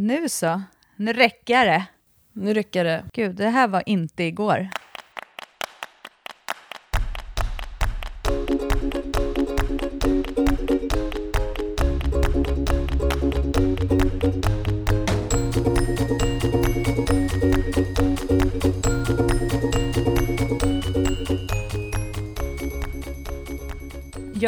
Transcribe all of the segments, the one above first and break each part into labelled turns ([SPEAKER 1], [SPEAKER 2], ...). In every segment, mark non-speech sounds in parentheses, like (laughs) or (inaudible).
[SPEAKER 1] Nu så, nu räcker det.
[SPEAKER 2] Nu räcker det.
[SPEAKER 1] Gud, det här var inte igår.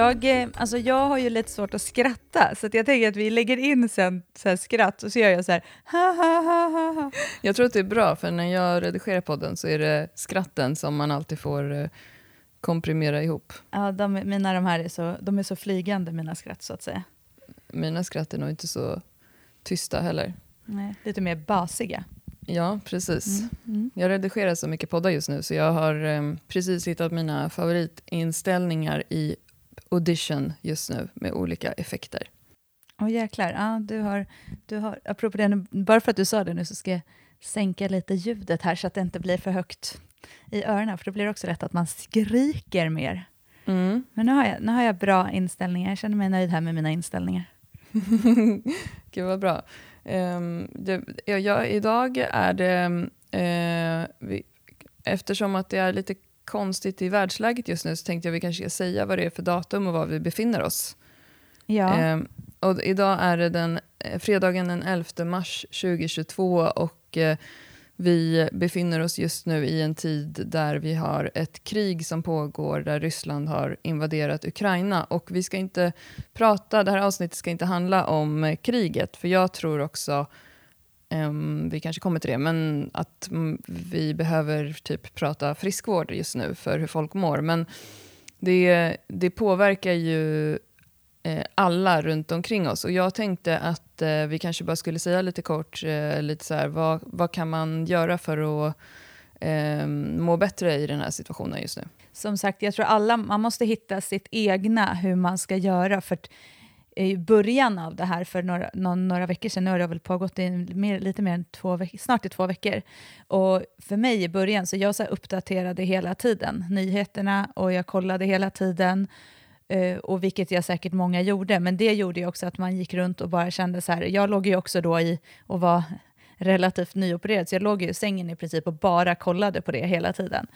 [SPEAKER 1] Jag, eh, alltså jag har ju lite svårt att skratta, så att jag tänker att vi lägger in sen så skratt och så gör jag så här ha ha ha ha ha.
[SPEAKER 2] Jag tror att det är bra, för när jag redigerar podden så är det skratten som man alltid får eh, komprimera ihop.
[SPEAKER 1] Ja, de, mina de här är så, de är så flygande, mina skratt så att säga.
[SPEAKER 2] Mina skratt är nog inte så tysta heller.
[SPEAKER 1] Nej, lite mer basiga.
[SPEAKER 2] Ja, precis.
[SPEAKER 1] Mm, mm.
[SPEAKER 2] Jag redigerar så mycket poddar just nu så jag har eh, precis hittat mina favoritinställningar i Audition just nu med olika effekter.
[SPEAKER 1] Åh jäklar, ja, du har, du har, apropå det, bara för att du sa det nu så ska jag sänka lite ljudet här så att det inte blir för högt i öronen, för då blir det också lätt att man skriker mer.
[SPEAKER 2] Mm.
[SPEAKER 1] Men nu har jag, nu har jag bra inställningar, jag känner mig nöjd här med mina inställningar. (laughs)
[SPEAKER 2] Gud vad bra. Ehm, det, ja, idag är det, eh, vi, eftersom att det är lite konstigt i världsläget just nu så tänkte jag vi kanske ska säga vad det är för datum och var vi befinner oss.
[SPEAKER 1] Ja,
[SPEAKER 2] Ehm, och idag är det den, eh, fredagen den 11 mars 2022 och eh, vi befinner oss just nu i en tid där vi har ett krig som pågår där Ryssland har invaderat Ukraina. Och vi ska inte prata, det här avsnittet ska inte handla om eh, kriget, för jag tror också, Um, vi kanske kommer till det, men att vi behöver typ prata friskvård just nu för hur folk mår. Men det, det påverkar ju eh, alla runt omkring oss. Och jag tänkte att eh, vi kanske bara skulle säga lite kort, eh, lite så här, vad, vad kan man göra för att eh, må bättre i den här situationen just nu?
[SPEAKER 1] som sagt, jag tror alla, man måste hitta sitt egna hur man ska göra. För att i början av det här, för några, någon, några veckor sedan, nu har det väl pågått i mer, lite mer än två veckor, snart i två veckor. Och för mig i början, så jag så uppdaterade hela tiden nyheterna och jag kollade hela tiden. eh, och vilket jag säkert många gjorde, men det gjorde ju också att man gick runt och bara kände så här, jag låg ju också då i och var relativt nyopererad, så jag låg ju i sängen i princip och bara kollade på det hela tiden.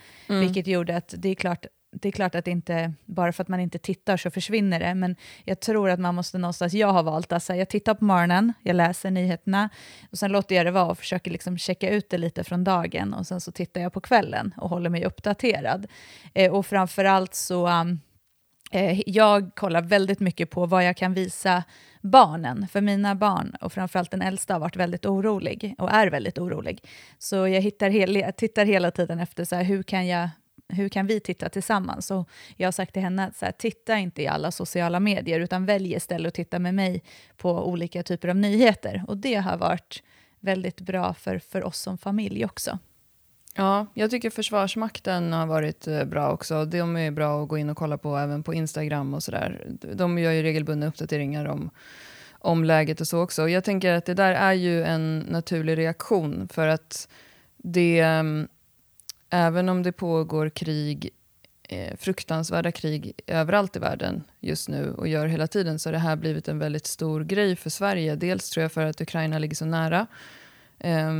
[SPEAKER 1] Vilket gjorde att det är klart det är klart att inte, bara för att man inte tittar så försvinner det, men jag tror att man måste någonstans, jag har valt att alltså, jag tittar på morgonen, jag läser nyheterna och sen låter jag det vara och försöker liksom checka ut det lite från dagen och sen så tittar jag på kvällen och håller mig uppdaterad. Eh, och framförallt så, um, eh, jag kollar väldigt mycket på vad jag kan visa barnen, för mina barn och framförallt den äldsta har varit väldigt orolig och är väldigt orolig. Så jag hittar hel, jag tittar hela tiden efter så här, hur kan jag hur kan vi titta tillsammans? Och jag har sagt till henne att så här, titta inte i alla sociala medier, utan välj istället att titta med mig på olika typer av nyheter. Och det har varit väldigt bra för, för oss som familj också.
[SPEAKER 2] Ja, jag tycker Försvarsmakten har varit eh, bra också. De är bra att gå in och kolla på även på Instagram och sådär. De gör ju regelbundna uppdateringar om, om läget och så också. Och Jag tänker att det där är ju en naturlig reaktion för att det, mm, även om det pågår krig, eh, fruktansvärda krig överallt i världen just nu och gör hela tiden så har det här blivit en väldigt stor grej för Sverige. Dels tror jag för att Ukraina ligger så nära. Eh,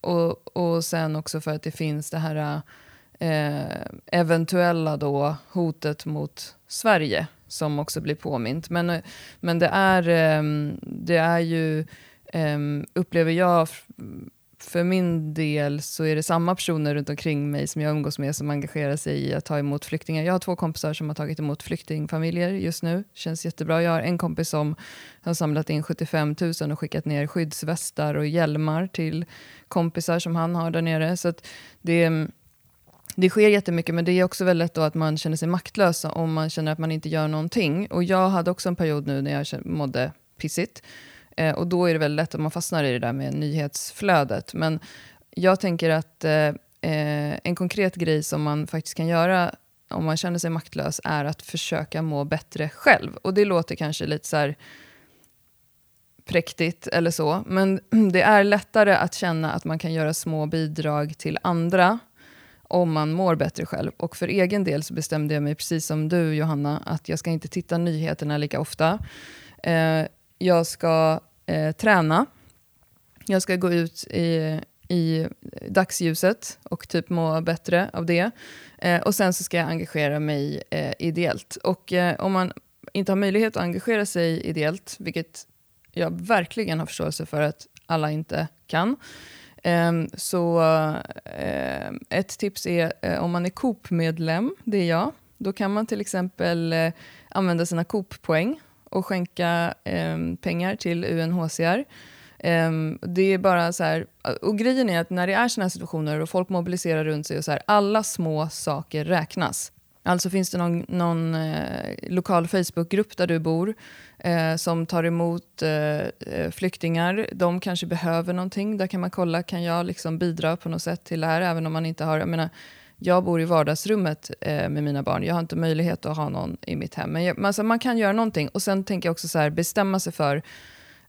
[SPEAKER 2] och, och sen också för att det finns det här eh, eventuella då hotet mot Sverige som också blir påmint. Men, eh, men det, är, ehm, det är ju, ehm, upplever jag, för min del så är det samma personer runt omkring mig som jag umgås med som engagerar sig i att ta emot flyktingar. Jag har två kompisar som har tagit emot flyktingfamiljer just nu. Känns jättebra. Jag har en kompis som har samlat in 75 000 och skickat ner skyddsvästar och hjälmar till kompisar som han har där nere. Så att det, det sker jättemycket, men det är också väldigt då att man känner sig maktlös om man känner att man inte gör någonting. Och jag hade också en period nu när jag mådde pissigt. Eh, och då är det väldigt lätt att man fastnar i det där med nyhetsflödet. Men jag tänker att eh, eh, en konkret grej som man faktiskt kan göra om man känner sig maktlös är att försöka må bättre själv. Och det låter kanske lite så här präktigt eller så, men (clears throat) det är lättare att känna att man kan göra små bidrag till andra om man mår bättre själv. Och för egen del så bestämde jag mig, precis som du Johanna, att jag ska inte titta nyheterna lika ofta. Eh, jag ska eh, träna Jag ska gå ut i, i dagsljuset och typ må bättre av det. Eh, och sen så ska jag engagera mig eh, ideellt. Och eh, om man inte har möjlighet att engagera sig ideellt, vilket jag verkligen har förståelse för att alla inte kan, ehm, så eh, ett tips är eh, om man är Coop-medlem, det är jag, då kan man till exempel eh, använda sina Coop-poäng och skänka eh, pengar till UNHCR. Eh, det är bara så här, och grejen är att när det är såna här situationer och folk mobiliserar runt sig och så här, alla små saker räknas. Alltså finns det någon, någon eh, lokal Facebookgrupp där du bor eh, som tar emot eh, eh flyktingar. De kanske behöver någonting. Där kan man kolla, kan jag liksom bidra på något sätt till det här? Även om man inte har, jag menar, jag bor i vardagsrummet eh, med mina barn. Jag har inte möjlighet att ha någon i mitt hem. Men jag, alltså, man kan göra någonting. Och sen tänker jag också så här, bestämma sig för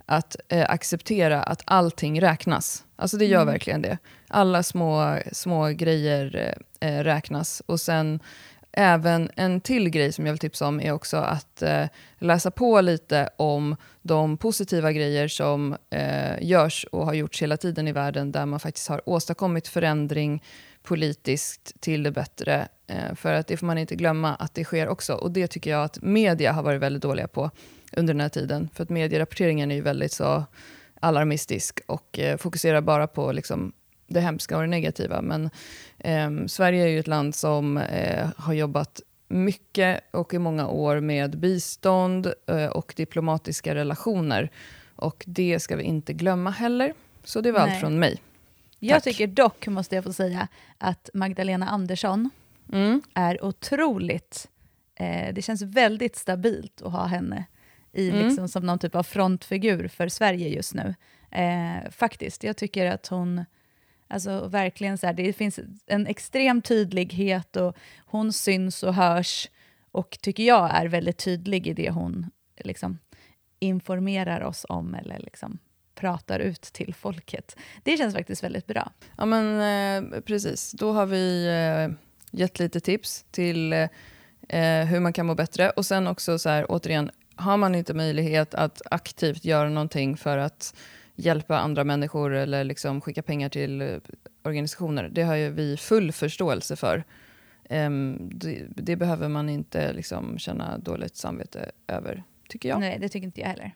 [SPEAKER 2] att eh, acceptera att allting räknas. Alltså det gör mm. verkligen det. Alla små, små grejer eh, räknas. Och sen även en till grej som jag vill tipsa om är också att eh, läsa på lite om de positiva grejer som eh, görs och har gjorts hela tiden i världen där man faktiskt har åstadkommit förändring politiskt till det bättre. Eh, för att det får man inte glömma att det sker också. Och det tycker jag att media har varit väldigt dåliga på under den här tiden. För att medierapporteringen är ju väldigt så alarmistisk och eh, fokuserar bara på liksom, det hemska och det negativa. Men eh, Sverige är ju ett land som eh, har jobbat mycket och i många år med bistånd eh, och diplomatiska relationer. Och det ska vi inte glömma heller. Så det var Nej. allt från mig.
[SPEAKER 1] Jag tycker dock, måste jag få säga, att Magdalena Andersson mm. är otroligt... Eh, det känns väldigt stabilt att ha henne i, mm. liksom, som någon typ av frontfigur för Sverige just nu. Eh, faktiskt, jag tycker att hon... Alltså verkligen så här, det finns en extrem tydlighet och hon syns och hörs och tycker jag är väldigt tydlig i det hon liksom, informerar oss om eller liksom, pratar ut till folket. Det känns faktiskt väldigt bra.
[SPEAKER 2] Ja men eh, precis, då har vi eh, gett lite tips till eh, hur man kan må bättre och sen också så här återigen har man inte möjlighet att aktivt göra någonting för att hjälpa andra människor eller liksom skicka pengar till eh, organisationer, det har ju vi full förståelse för. Um, det, det, behöver man inte liksom känna dåligt samvete över, tycker jag.
[SPEAKER 1] Nej, det tycker inte jag heller.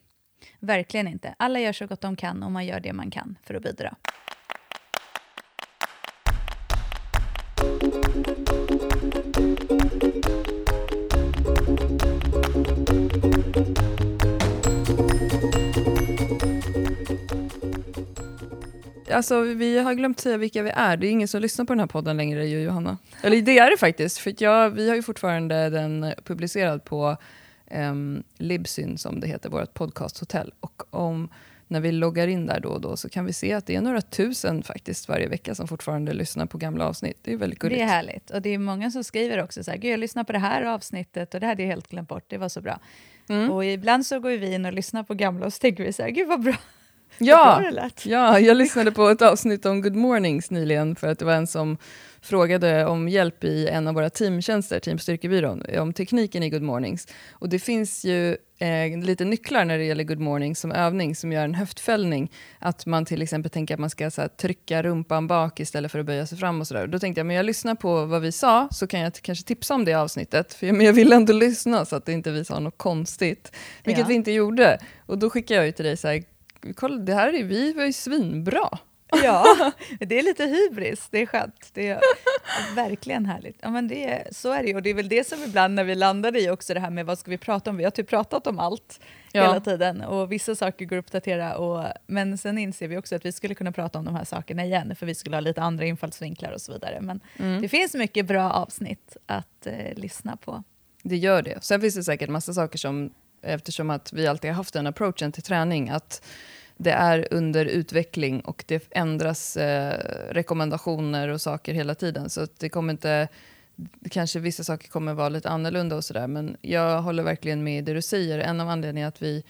[SPEAKER 1] Verkligen inte. Alla gör så gott de kan och man gör det man kan för att bidra.
[SPEAKER 2] Alltså, vi har glömt säga vilka vi är. Det är ingen som lyssnar på den här podden längre, ju Johanna. Eller det är det faktiskt, för jag, vi har ju fortfarande den publicerad på um, Libsyn, som det heter, vårt podcasthotell. Och om, när vi loggar in där då och då så kan vi se att det är några tusen faktiskt varje vecka som fortfarande lyssnar på gamla avsnitt. Det är väldigt gulligt.
[SPEAKER 1] Det är härligt. Och det är många som skriver också så här, Gud, jag lyssnar på det här avsnittet och det hade jag helt glömt bort, det var så bra. Mm. Och ibland så går vi in och lyssnar på gamla och så tänker vi så här, gud vad bra.
[SPEAKER 2] Ja, ja, jag lyssnade på ett avsnitt om Good Mornings nyligen för att det var en som frågade om hjälp i en av våra teamtjänster, Team Styrkebyrån, om tekniken i Good Mornings. Och det finns ju eh, lite nycklar när det gäller Good Mornings som övning som gör en höftfällning. Att man till exempel tänker att man ska så här, trycka rumpan bak istället för att böja sig fram och sådär. Då tänkte jag, men jag lyssnar på vad vi sa så kan jag kanske tipsa om det avsnittet. För jag, men jag vill ändå lyssna så att det inte vi sa något konstigt. Vilket ja. vi inte gjorde. Och då skickade jag ju till dig så här, kolla det här är vi var ju svinbra.
[SPEAKER 1] Ja, (laughs) det är lite hybris, det är skönt. Det är verkligen härligt. Ja, men det, så är det och det är väl det som ibland när vi landade i också det här med vad ska vi prata om? Vi har typ pratat om allt ja. hela tiden och vissa saker går att uppdatera, och, men sen inser vi också att vi skulle kunna prata om de här sakerna igen, för vi skulle ha lite andra infallsvinklar och så vidare. Men mm. det finns mycket bra avsnitt att eh, lyssna på.
[SPEAKER 2] Det gör det. Sen finns det säkert massa saker som, eftersom att vi alltid har haft den approachen till träning, att det är under utveckling och det ändras eh, rekommendationer och saker hela tiden. Så det kommer inte, kanske vissa saker kommer vara lite annorlunda och sådär. Men jag håller verkligen med i det du säger. En av anledningarna att vi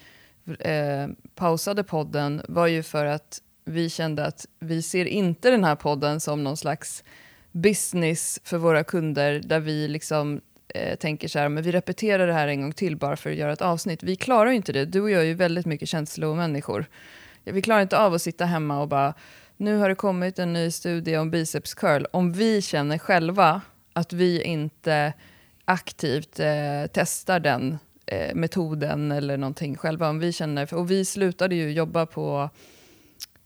[SPEAKER 2] eh, pausade podden var ju för att vi kände att vi ser inte den här podden som någon slags business för våra kunder där vi liksom eh, tänker så här, men vi repeterar det här en gång till bara för att göra ett avsnitt. Vi klarar ju inte det. Du och jag är ju väldigt mycket känslomänniskor vi klarar inte av att sitta hemma och bara, nu har det kommit en ny studie om biceps curl. Om vi känner själva att vi inte aktivt eh, testar den eh, metoden eller någonting själva. Om vi känner, och vi slutade ju jobba på,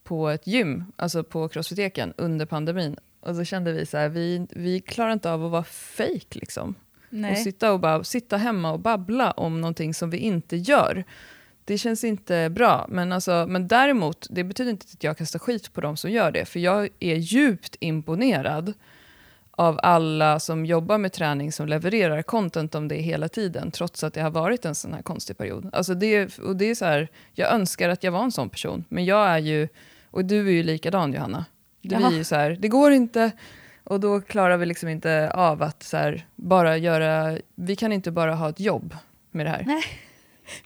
[SPEAKER 2] på ett gym, alltså på Crossfiteken under pandemin. Och så kände vi så här, vi, vi klarar inte av att vara fake liksom.
[SPEAKER 1] Nej.
[SPEAKER 2] Och sitta, och bara, sitta hemma och babbla om någonting som vi inte gör. Det känns inte bra. Men, alltså, men däremot, det betyder inte att jag kastar skit på de som gör det. För jag är djupt imponerad av alla som jobbar med träning som levererar content om det hela tiden, trots att det har varit en sån här konstig period. Alltså det, och det är så här, jag önskar att jag var en sån person, men jag är ju, och du är ju likadan Johanna.
[SPEAKER 1] Jaha.
[SPEAKER 2] blir ju så här, det går inte, och då klarar vi liksom inte av att så här, bara göra, vi kan inte bara ha ett jobb med det här.
[SPEAKER 1] Nej.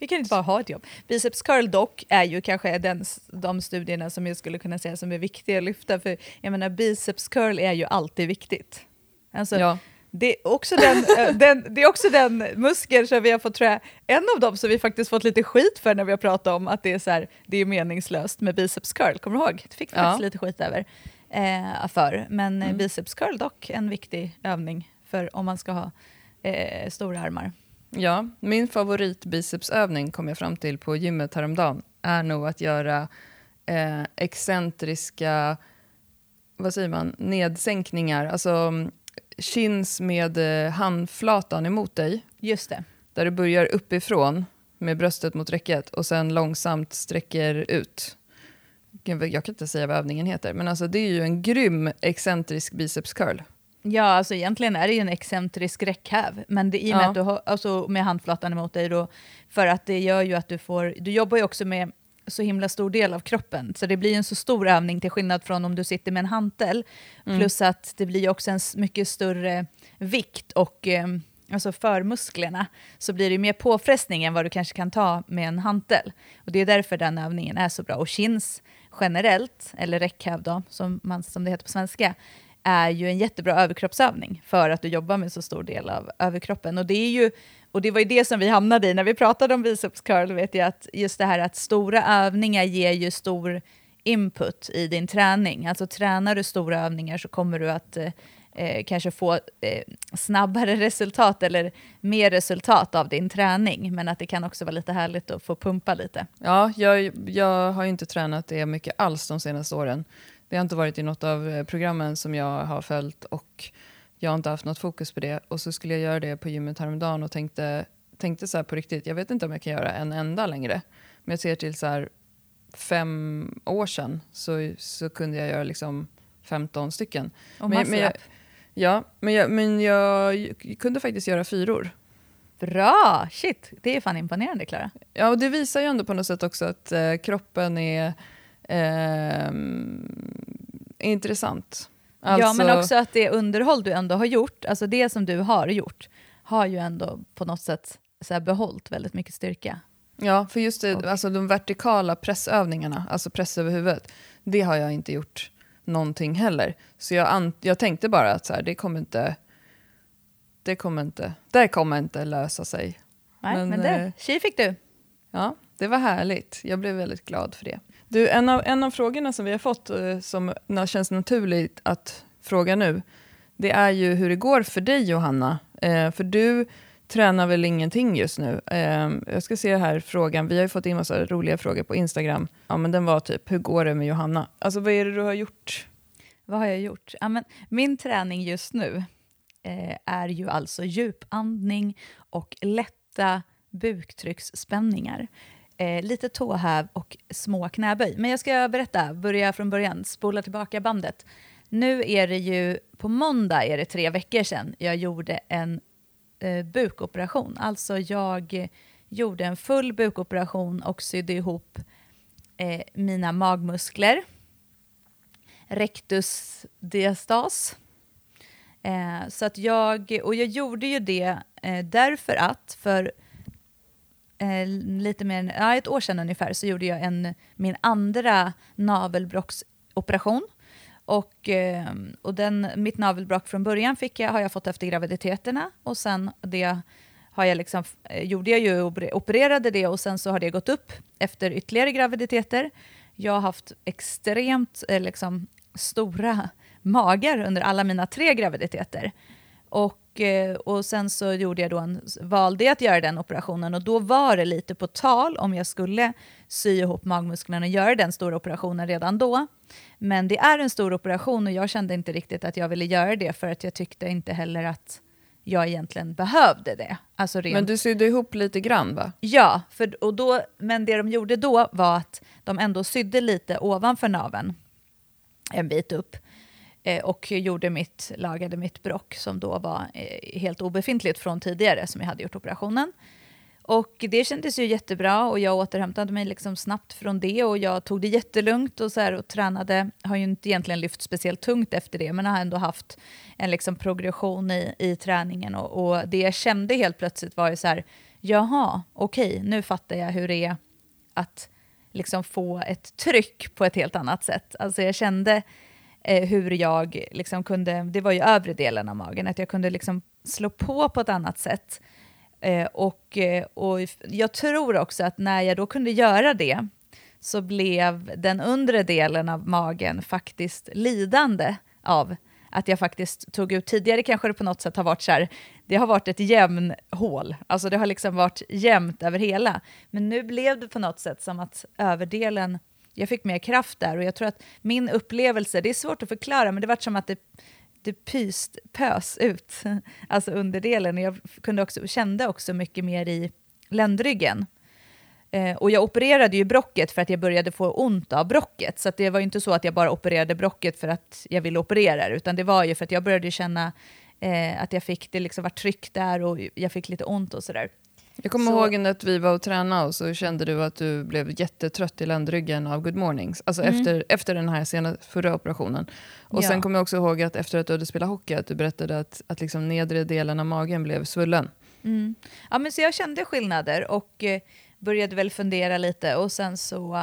[SPEAKER 1] Vi kan inte bara ha ett jobb. Biceps curl dock är ju kanske den, de studierna som jag skulle kunna säga som är viktiga att lyfta. För jag menar, biceps curl är ju alltid viktigt. Alltså,
[SPEAKER 2] Ja.
[SPEAKER 1] det, är också den, (laughs) eh, den, det är också den muskel som vi har fått, tror jag, en av dem som vi faktiskt fått lite skit för när vi har pratat om att det är, så här, det är meningslöst med biceps curl. Kommer du ihåg? Det fick vi
[SPEAKER 2] Ja.
[SPEAKER 1] faktiskt lite skit över. Eh, för. Men eh,
[SPEAKER 2] Mm.
[SPEAKER 1] biceps curl dock en viktig övning för om man ska ha eh, stora armar.
[SPEAKER 2] Ja, min favoritbicepsövning kom jag fram till på gymmet häromdagen är nog att göra eh, excentriska, vad säger man, nedsänkningar, alltså mm, chins med eh, handflatan emot dig,
[SPEAKER 1] Just det.
[SPEAKER 2] där du börjar uppifrån med bröstet mot räcket och sen långsamt sträcker ut. Jag kan inte säga vad övningen heter, men alltså det är ju en grym excentrisk biceps curl.
[SPEAKER 1] Ja, alltså egentligen är det ju en excentrisk räckhäv, men det, i och med
[SPEAKER 2] Ja.
[SPEAKER 1] att du har, alltså med handflatan emot dig då, för att det gör ju att du får, du jobbar ju också med så himla stor del av kroppen, så det blir en så stor övning till skillnad från om du sitter med en hantel,
[SPEAKER 2] Mm.
[SPEAKER 1] plus att det blir också en mycket större vikt och eh, alltså för musklerna så blir det mer påfrestning än vad du kanske kan ta med en hantel. Och det är därför den övningen är så bra. Och chins generellt, eller räckhäv då, som, man, som det heter på svenska, är ju en jättebra överkroppsövning för att du jobbar med så stor del av överkroppen. Och det, är ju, och det var ju det som vi hamnade i när vi pratade om biceps curl, vet jag, att just det här att stora övningar ger ju stor input i din träning. Alltså tränar du stora övningar så kommer du att eh, eh, kanske få eh, snabbare resultat eller mer resultat av din träning. Men att det kan också vara lite härligt att få pumpa lite.
[SPEAKER 2] Ja, jag, jag har ju inte tränat det mycket alls de senaste åren. Det har inte varit i något av eh, programmen som jag har följt och jag har inte haft något fokus på det. Och så skulle jag göra det på gymmet häromdagen och tänkte, tänkte så här på riktigt, jag vet inte om jag kan göra en enda längre. Men jag ser till så här fem år sedan så, så kunde jag göra liksom 15 stycken.
[SPEAKER 1] Och
[SPEAKER 2] Men- men jag-. Ja, men jag, men jag kunde faktiskt göra fyror.
[SPEAKER 1] Bra! Shit, det är fan imponerande Klara.
[SPEAKER 2] Ja, och det visar ju ändå på något sätt också att eh, kroppen är ehm, intressant.
[SPEAKER 1] Ja,
[SPEAKER 2] Alltså-
[SPEAKER 1] men också att det underhåll du ändå har gjort, alltså det som du har gjort, har ju ändå på något sätt så här behållit väldigt mycket styrka.
[SPEAKER 2] Ja, för just det,
[SPEAKER 1] Och-
[SPEAKER 2] alltså de vertikala pressövningarna, alltså press över huvudet, det har jag inte gjort någonting heller. Så jag, jag tänkte bara att så här, det kommer inte, det kommer inte, det kommer inte lösa sig.
[SPEAKER 1] Nej, men,
[SPEAKER 2] Men,
[SPEAKER 1] det,
[SPEAKER 2] eh,
[SPEAKER 1] tji fick du.
[SPEAKER 2] Ja, det var härligt. Jag blev väldigt glad för det. Du, en av, en av frågorna som vi har fått eh, som känns naturligt att fråga nu, det är ju hur det går för dig Johanna. Eh, för du tränar väl ingenting just nu? Eh, jag ska se här frågan, vi har ju fått in massa roliga frågor på Instagram. Ja, men den var typ, hur går det med Johanna? Alltså vad är det du har gjort?
[SPEAKER 1] Vad har jag gjort? Ja, men min träning just nu eh, är ju alltså djupandning och lätta buktrycksspänningar. Eh, lite tåhäv och små knäböj. Men jag ska berätta, börja från början, spola tillbaka bandet. Nu är det ju, på måndag är det tre veckor sedan jag gjorde en eh, bukoperation. Alltså jag gjorde en full bukoperation och sydde ihop eh, mina magmuskler rectus diastas. Eh, så att jag, och jag gjorde ju det eh, därför att för eh, lite mer än ja, ett år sedan ungefär så gjorde jag en, min andra navelbrocksoperation. Och, eh, och den, mitt navelbrock från början fick jag, har jag fått efter graviditeterna och sen det har jag liksom, eh, gjorde jag ju, opererade det och sen så har det gått upp efter ytterligare graviditeter. jag har haft extremt eh, liksom, stora magar under alla mina tre graviditeter. Och, eh, och sen så gjorde jag då en, valde jag att göra den operationen och då var det lite på tal om jag skulle sy ihop magmusklerna och göra den stora operationen redan då. Men det är en stor operation och jag kände inte riktigt att jag ville göra det för att jag tyckte inte heller att jag egentligen behövde det. Alltså rent...
[SPEAKER 2] Men du sydde ihop lite grann va?
[SPEAKER 1] Ja, för, och då, men det de gjorde då var att de ändå sydde lite ovanför naven en bit upp Eh, och gjorde mitt, lagade mitt brock som då var eh, helt obefintligt från tidigare som jag hade gjort operationen. Och det kändes ju jättebra och jag återhämtade mig liksom snabbt från det och jag tog det jättelugnt och, så här, och tränade. Har ju inte egentligen lyft speciellt tungt efter det men har ändå haft en liksom progression i, i träningen och, och det jag kände helt plötsligt var ju så här, jaha, okej, okay, nu fattar jag hur det är att liksom få ett tryck på ett helt annat sätt. Alltså jag kände eh, hur jag liksom kunde, det var ju övre delen av magen, att jag kunde liksom slå på på ett annat sätt Eh, och, eh, och jag tror också att när jag då kunde göra det så blev den undre delen av magen faktiskt lidande av att jag faktiskt tog ut, tidigare kanske det på något sätt har varit så här, det har varit ett jämn hål, alltså det har liksom varit jämnt över hela. Men nu blev det på något sätt som att överdelen, jag fick mer kraft där och jag tror att min upplevelse, det är svårt att förklara, men det var som att det det pyst, pös ut, (laughs) alltså underdelen. Jag kunde också, kände också mycket mer i ländryggen. Eh, och jag opererade ju brocket för att jag började få ont av brocket. Så det var inte så att jag bara opererade brocket för att jag ville operera utan det var ju för att jag började känna eh, att jag fick, det liksom var tryck där och jag fick lite ont och sådär.
[SPEAKER 2] Jag kommer så... ihåg att vi var och tränade och så kände du att du blev jättetrött i ländryggen av Good Mornings. Alltså mm. efter, efter den här sena, förra operationen. Och ja. sen kommer jag också ihåg att efter att du hade spelat hockey att du berättade att, att liksom nedre delen av magen blev svullen.
[SPEAKER 1] Mm. Ja, men så jag kände skillnader och eh, började väl fundera lite och sen så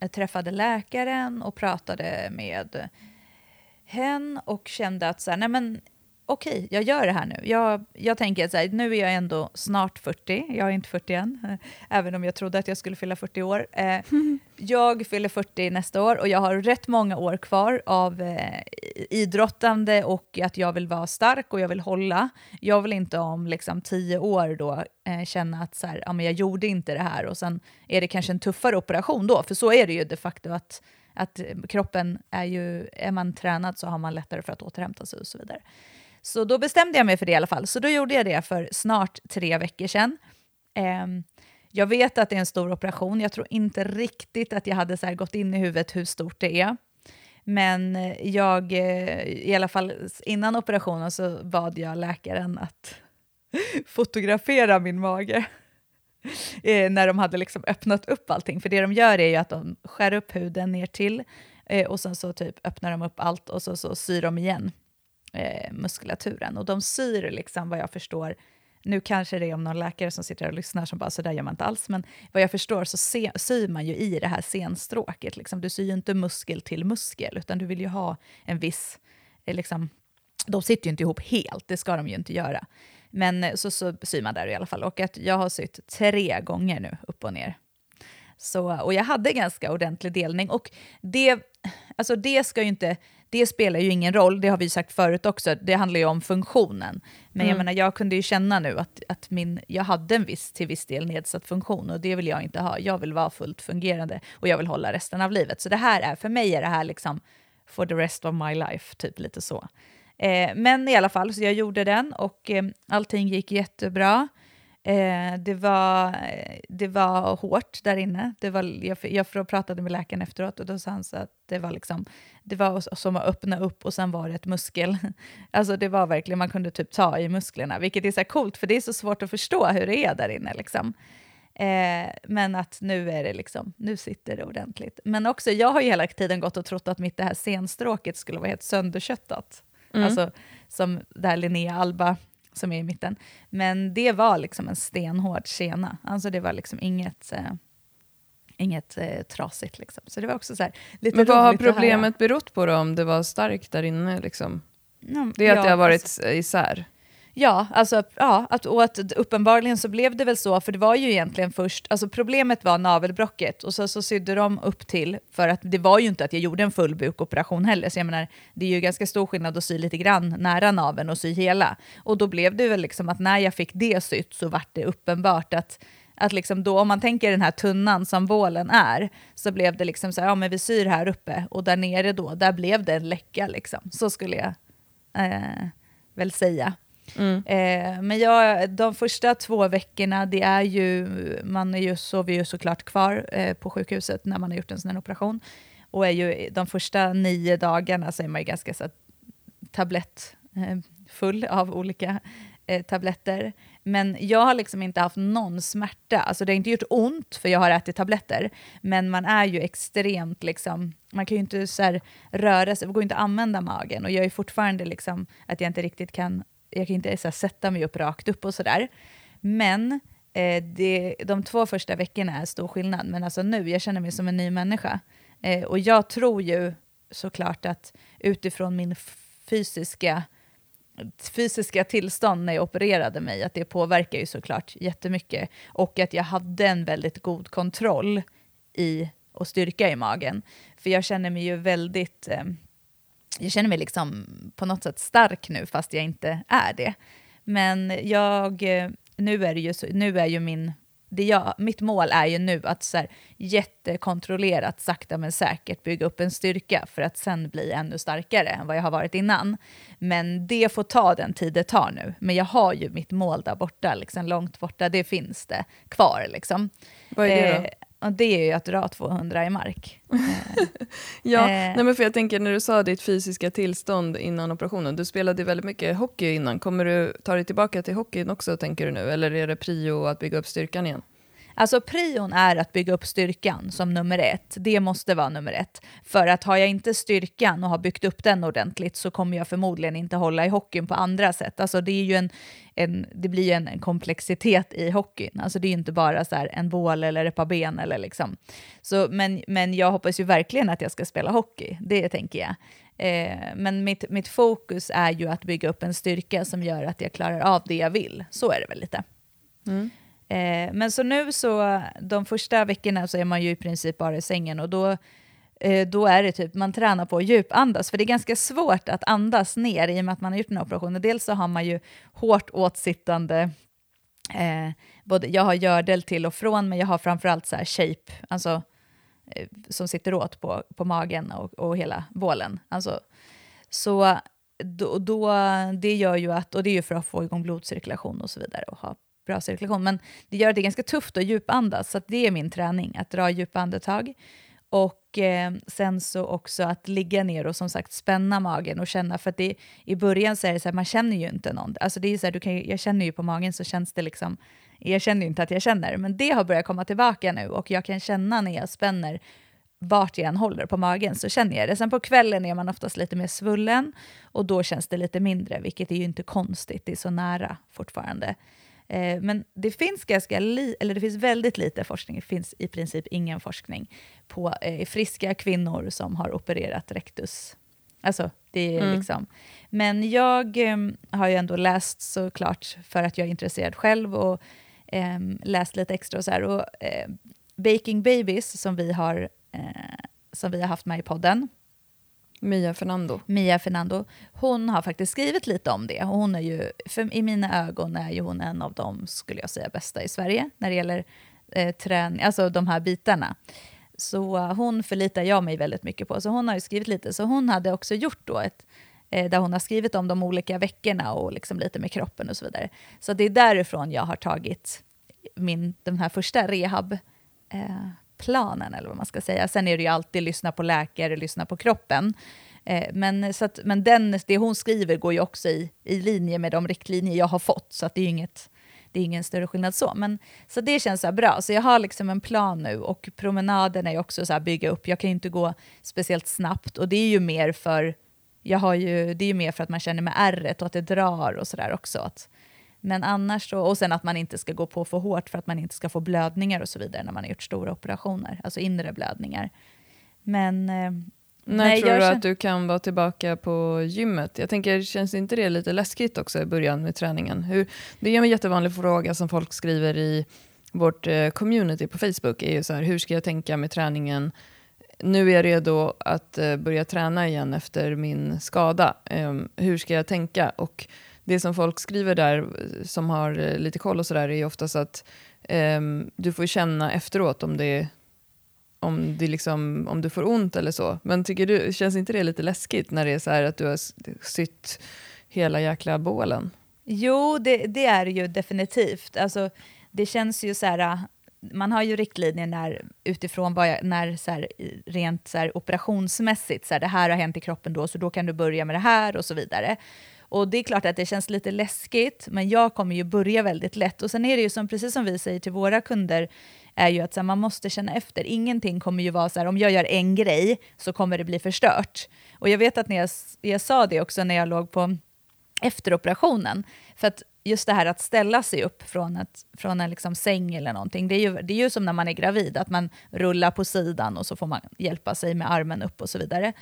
[SPEAKER 1] eh, träffade läkaren och pratade med hen och kände att så här, nej men okej, okay, jag gör det här nu. Jag, jag tänker att nu är jag ändå snart 40, jag är inte 40 än, även om jag trodde att jag skulle fylla 40 år. Eh, (laughs) jag fyller 40 nästa år och jag har rätt många år kvar av eh, idrottande och att jag vill vara stark och jag vill hålla. Jag vill inte om liksom, tio år då eh, känna att så här, ja, men jag gjorde inte det här och sen är det kanske en tuffare operation då, för så är det ju de facto att att kroppen är ju, är man tränad så har man lättare för att återhämta sig och så vidare. Så då bestämde jag mig för det i alla fall. Så då gjorde jag det för snart tre veckor sedan. Eh, jag vet att det är en stor operation. Jag tror inte riktigt att jag hade så gått in i huvudet hur stort det är. Men eh, jag, eh, i alla fall innan operationen så bad jag läkaren att (laughs) fotografera min mage. (laughs) Eh, när de hade liksom öppnat upp allting. För det de gör är ju att de skär upp huden ner till eh, och sen så typ öppnar de upp allt och så, så syr de igen eh, muskulaturen. Och de syr, liksom, vad jag förstår, nu kanske det är om någon läkare som sitter och lyssnar som bara så där gör man inte alls, men vad jag förstår så se, syr man ju i det här senstråket. Liksom. Du syr ju inte muskel till muskel, utan du vill ju ha en viss... Eh, liksom, de sitter ju inte ihop helt, det ska de ju inte göra. Men eh, så, så syr man där i alla fall. Och att jag har sytt tre gånger nu, upp och ner. Så, och jag hade ganska ordentlig delning. Och det, alltså det ska ju inte det spelar ju ingen roll, det har vi sagt förut också, det handlar ju om funktionen. Men mm. jag menar, jag kunde ju känna nu att, att min, jag hade en viss, till viss del nedsatt funktion och det vill jag inte ha. Jag vill vara fullt fungerande och jag vill hålla resten av livet. Så det här är, för mig är det här liksom for the rest of my life, typ lite så. Eh, men i alla fall, så jag gjorde den och eh, allting gick jättebra. Eh, det, var, det var hårt där inne. Det var, jag, jag pratade med läkaren efteråt och då sa han så att det var, liksom, det var som att öppna upp och sen var det ett muskel. (laughs) Alltså det var verkligen, man kunde typ ta i musklerna, vilket är så coolt för det är så svårt att förstå hur det är där inne. Liksom. Eh, men att nu är det liksom, nu sitter det ordentligt. Men också, jag har ju hela tiden gått och trott att mitt det här senstråket skulle vara helt sönderköttat. Mm. Alltså som där Linnea Alba som är i mitten. Men det var liksom en stenhård sena. Alltså det var liksom inget, eh, inget eh, trasigt. Liksom. Så det var också så här, lite
[SPEAKER 2] Men vad har problemet berott på då, om det var starkt där inne? Liksom? det är att ja, det har varit alltså, isär?
[SPEAKER 1] Ja, alltså, ja att, och att uppenbarligen så blev det väl så, för det var ju egentligen först, alltså problemet var navelbrocket och så, så sydde de upp till, för att det var ju inte att jag gjorde en full bukoperation heller, så jag menar, det är ju ganska stor skillnad att sy lite grann nära naveln och sy hela. Och då blev det väl liksom att när jag fick det sytt så vart det uppenbart att att liksom då, om man tänker den här tunnan som bålen är, så blev det liksom så här, ja men vi syr här uppe och där nere då, där blev det en läcka liksom. Så skulle jag eh, väl säga. Mm. Eh, men jag, de första två veckorna, det är ju, man är ju, sover ju såklart kvar eh, på sjukhuset när man har gjort en sån här operation. Och är ju, de första nio dagarna så är man ju ganska så tablettfull eh, av olika eh, tabletter. Men jag har liksom inte haft någon smärta. Alltså det har inte gjort ont för jag har ätit tabletter. Men man är ju extremt liksom, man kan ju inte så här röra sig, det går inte att använda magen. Och jag är fortfarande liksom att jag inte riktigt kan, jag kan inte så här, sätta mig upp rakt upp och sådär. Men eh, det, de två första veckorna är stor skillnad. Men alltså nu, jag känner mig som en ny människa. Eh, och jag tror ju såklart att utifrån min fysiska fysiska tillstånd när jag opererade mig, att det påverkar ju såklart jättemycket. Och att jag hade en väldigt god kontroll i och styrka i magen. För jag känner mig ju väldigt, eh, jag känner mig liksom på något sätt stark nu fast jag inte är det. Men jag, eh, nu är, det ju så, nu är ju min det jag, mitt mål är ju nu att så här, jättekontrollerat, sakta men säkert bygga upp en styrka för att sen bli ännu starkare än vad jag har varit innan. Men det får ta den tid det tar nu. Men jag har ju mitt mål där borta, liksom, långt borta, det finns det kvar. Liksom.
[SPEAKER 2] Vad är det då? Eh,
[SPEAKER 1] och det är ju att dra 200 i mark. (laughs)
[SPEAKER 2] ja, eh. nej men för jag tänker när du sa ditt fysiska tillstånd innan operationen, du spelade väldigt mycket hockey innan. Kommer du ta dig tillbaka till hockeyn också tänker du nu? Eller är det prio att bygga upp styrkan igen?
[SPEAKER 1] Alltså prion är att bygga upp styrkan som nummer ett. Det måste vara nummer ett. För att har jag inte styrkan och har byggt upp den ordentligt så kommer jag förmodligen inte hålla i hockeyn på andra sätt. Alltså det, är ju en, en, det blir ju en, en komplexitet i hockeyn. Alltså det är ju inte bara så en bål eller ett par ben. Eller liksom. så, men, men jag hoppas ju verkligen att jag ska spela hockey, det tänker jag. Eh, men mitt, mitt fokus är ju att bygga upp en styrka som gör att jag klarar av det jag vill. Så är det väl lite. Mm. Eh, men så nu så, de första veckorna så är man ju i princip bara i sängen och då, eh, då är det typ, man tränar på att djupandas, för det är ganska svårt att andas ner i och med att man har gjort den här operationen. Dels så har man ju hårt åtsittande, eh, både, jag har gördel till och från, men jag har framförallt så här shape, alltså eh, som sitter åt på, på magen och, och hela bålen. Alltså, så då, då, det gör ju att, och det är ju för att få igång blodcirkulation och så vidare och ha bra cirkulation. Men det gör att det är ganska tufft att djupandas, så det är min träning, att dra djupa andetag. Och eh, sen så också att ligga ner och som sagt spänna magen och känna, för att det, i början så är det så här, man känner ju inte någon. Alltså det är så här, du kan, jag känner ju på magen så känns det liksom, jag känner ju inte att jag känner, men det har börjat komma tillbaka nu och jag kan känna när jag spänner vart jag än håller på magen så känner jag det. Sen på kvällen är man oftast lite mer svullen och då känns det lite mindre, vilket är ju inte konstigt, det är så nära fortfarande. Eh, men det finns, ganska eller det finns väldigt lite forskning, det finns i princip ingen forskning på eh, friska kvinnor som har opererat rektus. Alltså, det är mm. liksom. Men jag eh, har ju ändå läst såklart för att jag är intresserad själv och ehm, läst lite extra och så här. Och, eh, Baking Babies som vi, har, som vi har haft med i podden,
[SPEAKER 2] Mia Fernando.
[SPEAKER 1] Mia Fernando. Hon har faktiskt skrivit lite om det. hon är ju, för I mina ögon är ju hon en av de, skulle jag säga, bästa i Sverige när det gäller eh, träning, alltså de här bitarna. Så uh, hon förlitar jag mig väldigt mycket på. Så hon har ju skrivit lite. Så hon hade också gjort då ett, eh, där hon har skrivit om de olika veckorna och liksom lite med kroppen och så vidare. Så det är därifrån jag har tagit min, den här första rehab eh, planen, eller vad man ska säga. Sen är det ju alltid lyssna på läkare, lyssna på kroppen. Eh, men så att, men den, det hon skriver går ju också i, i linje med de riktlinjer jag har fått, så att det är inget det är ingen större skillnad så. Men, så det känns så bra. Så jag har liksom en plan nu och promenaden är också så här bygga upp. Jag kan ju inte gå speciellt snabbt och det är ju mer för jag har ju, det är ju mer för att man känner med ärret och att det drar och sådär också. Att men annars så, och sen att man inte ska gå på för hårt för att man inte ska få blödningar och så vidare när man har gjort stora operationer, alltså inre blödningar. Men, eh,
[SPEAKER 2] När
[SPEAKER 1] Nej,
[SPEAKER 2] tror du att du kan vara tillbaka på gymmet? Jag tänker, känns inte det lite läskigt också i början med träningen? Hur, det är en jättevanlig fråga som folk skriver i vårt eh, community på Facebook. är ju så här, hur ska jag tänka med träningen? Nu är jag redo att eh, börja träna igen efter min skada. Ehm, hur ska jag tänka? Och det som folk skriver där, som har eh, lite koll och sådär, är ju oftast att um, du får känna efteråt om det om, det liksom, om du får ont eller så. Men tycker du, känns inte det lite läskigt när det är så här att du har sytt hela jäkla bålen?
[SPEAKER 1] Jo, det, det är det ju definitivt. Alltså, det känns ju så här, man har ju riktlinjer när, utifrån vad jag, när så här, rent så här, operationsmässigt, så här, det här har hänt i kroppen då, så då kan du börja med det här och så vidare. Och det är klart att det känns lite läskigt, men jag kommer ju börja väldigt lätt. Och sen är det ju som, precis som vi säger till våra kunder, är ju att så här, man måste känna efter. Ingenting kommer ju vara så här, om jag gör en grej så kommer det bli förstört. Och jag vet att när jag, jag sa det också när jag låg på efter operationen. För att just det här att ställa sig upp från, ett, från en liksom säng eller någonting, det är, ju, det är ju som när man är gravid, att man rullar på sidan och så får man hjälpa sig med armen upp och så vidare.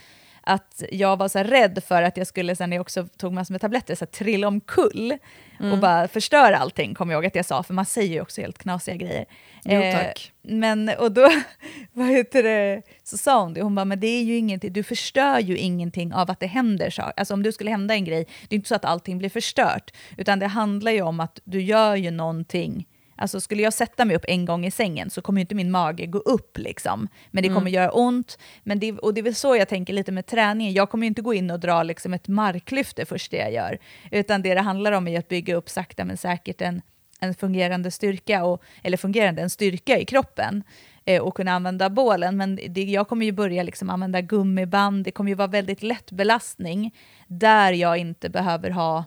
[SPEAKER 1] Att jag var så rädd för att jag skulle, sen när jag också tog massor med tabletter, så här, trilla omkull och bara förstöra allting, kommer jag ihåg att jag sa, för man säger ju också helt knasiga grejer.
[SPEAKER 2] Jo,
[SPEAKER 1] Eh,
[SPEAKER 2] tack.
[SPEAKER 1] men, och då, (laughs) vad heter det, så sa hon det, hon bara, men det är ju ingenting, du förstör ju ingenting av att det händer saker. Alltså om du skulle hända en grej, det är inte så att allting blir förstört, utan det handlar ju om att du gör ju någonting, Alltså skulle jag sätta mig upp en gång i sängen så kommer ju inte min mage gå upp liksom. Men det kommer göra ont. Men det, och det är väl så jag tänker lite med träningen. Jag kommer ju inte gå in och dra liksom ett marklyft det första jag gör. Utan det det handlar om är att bygga upp sakta men säkert en, en fungerande styrka, och, eller fungerande, en styrka i kroppen eh, och kunna använda bålen. Men det, jag kommer ju börja liksom använda gummiband, det kommer ju vara väldigt lätt belastning där jag inte behöver ha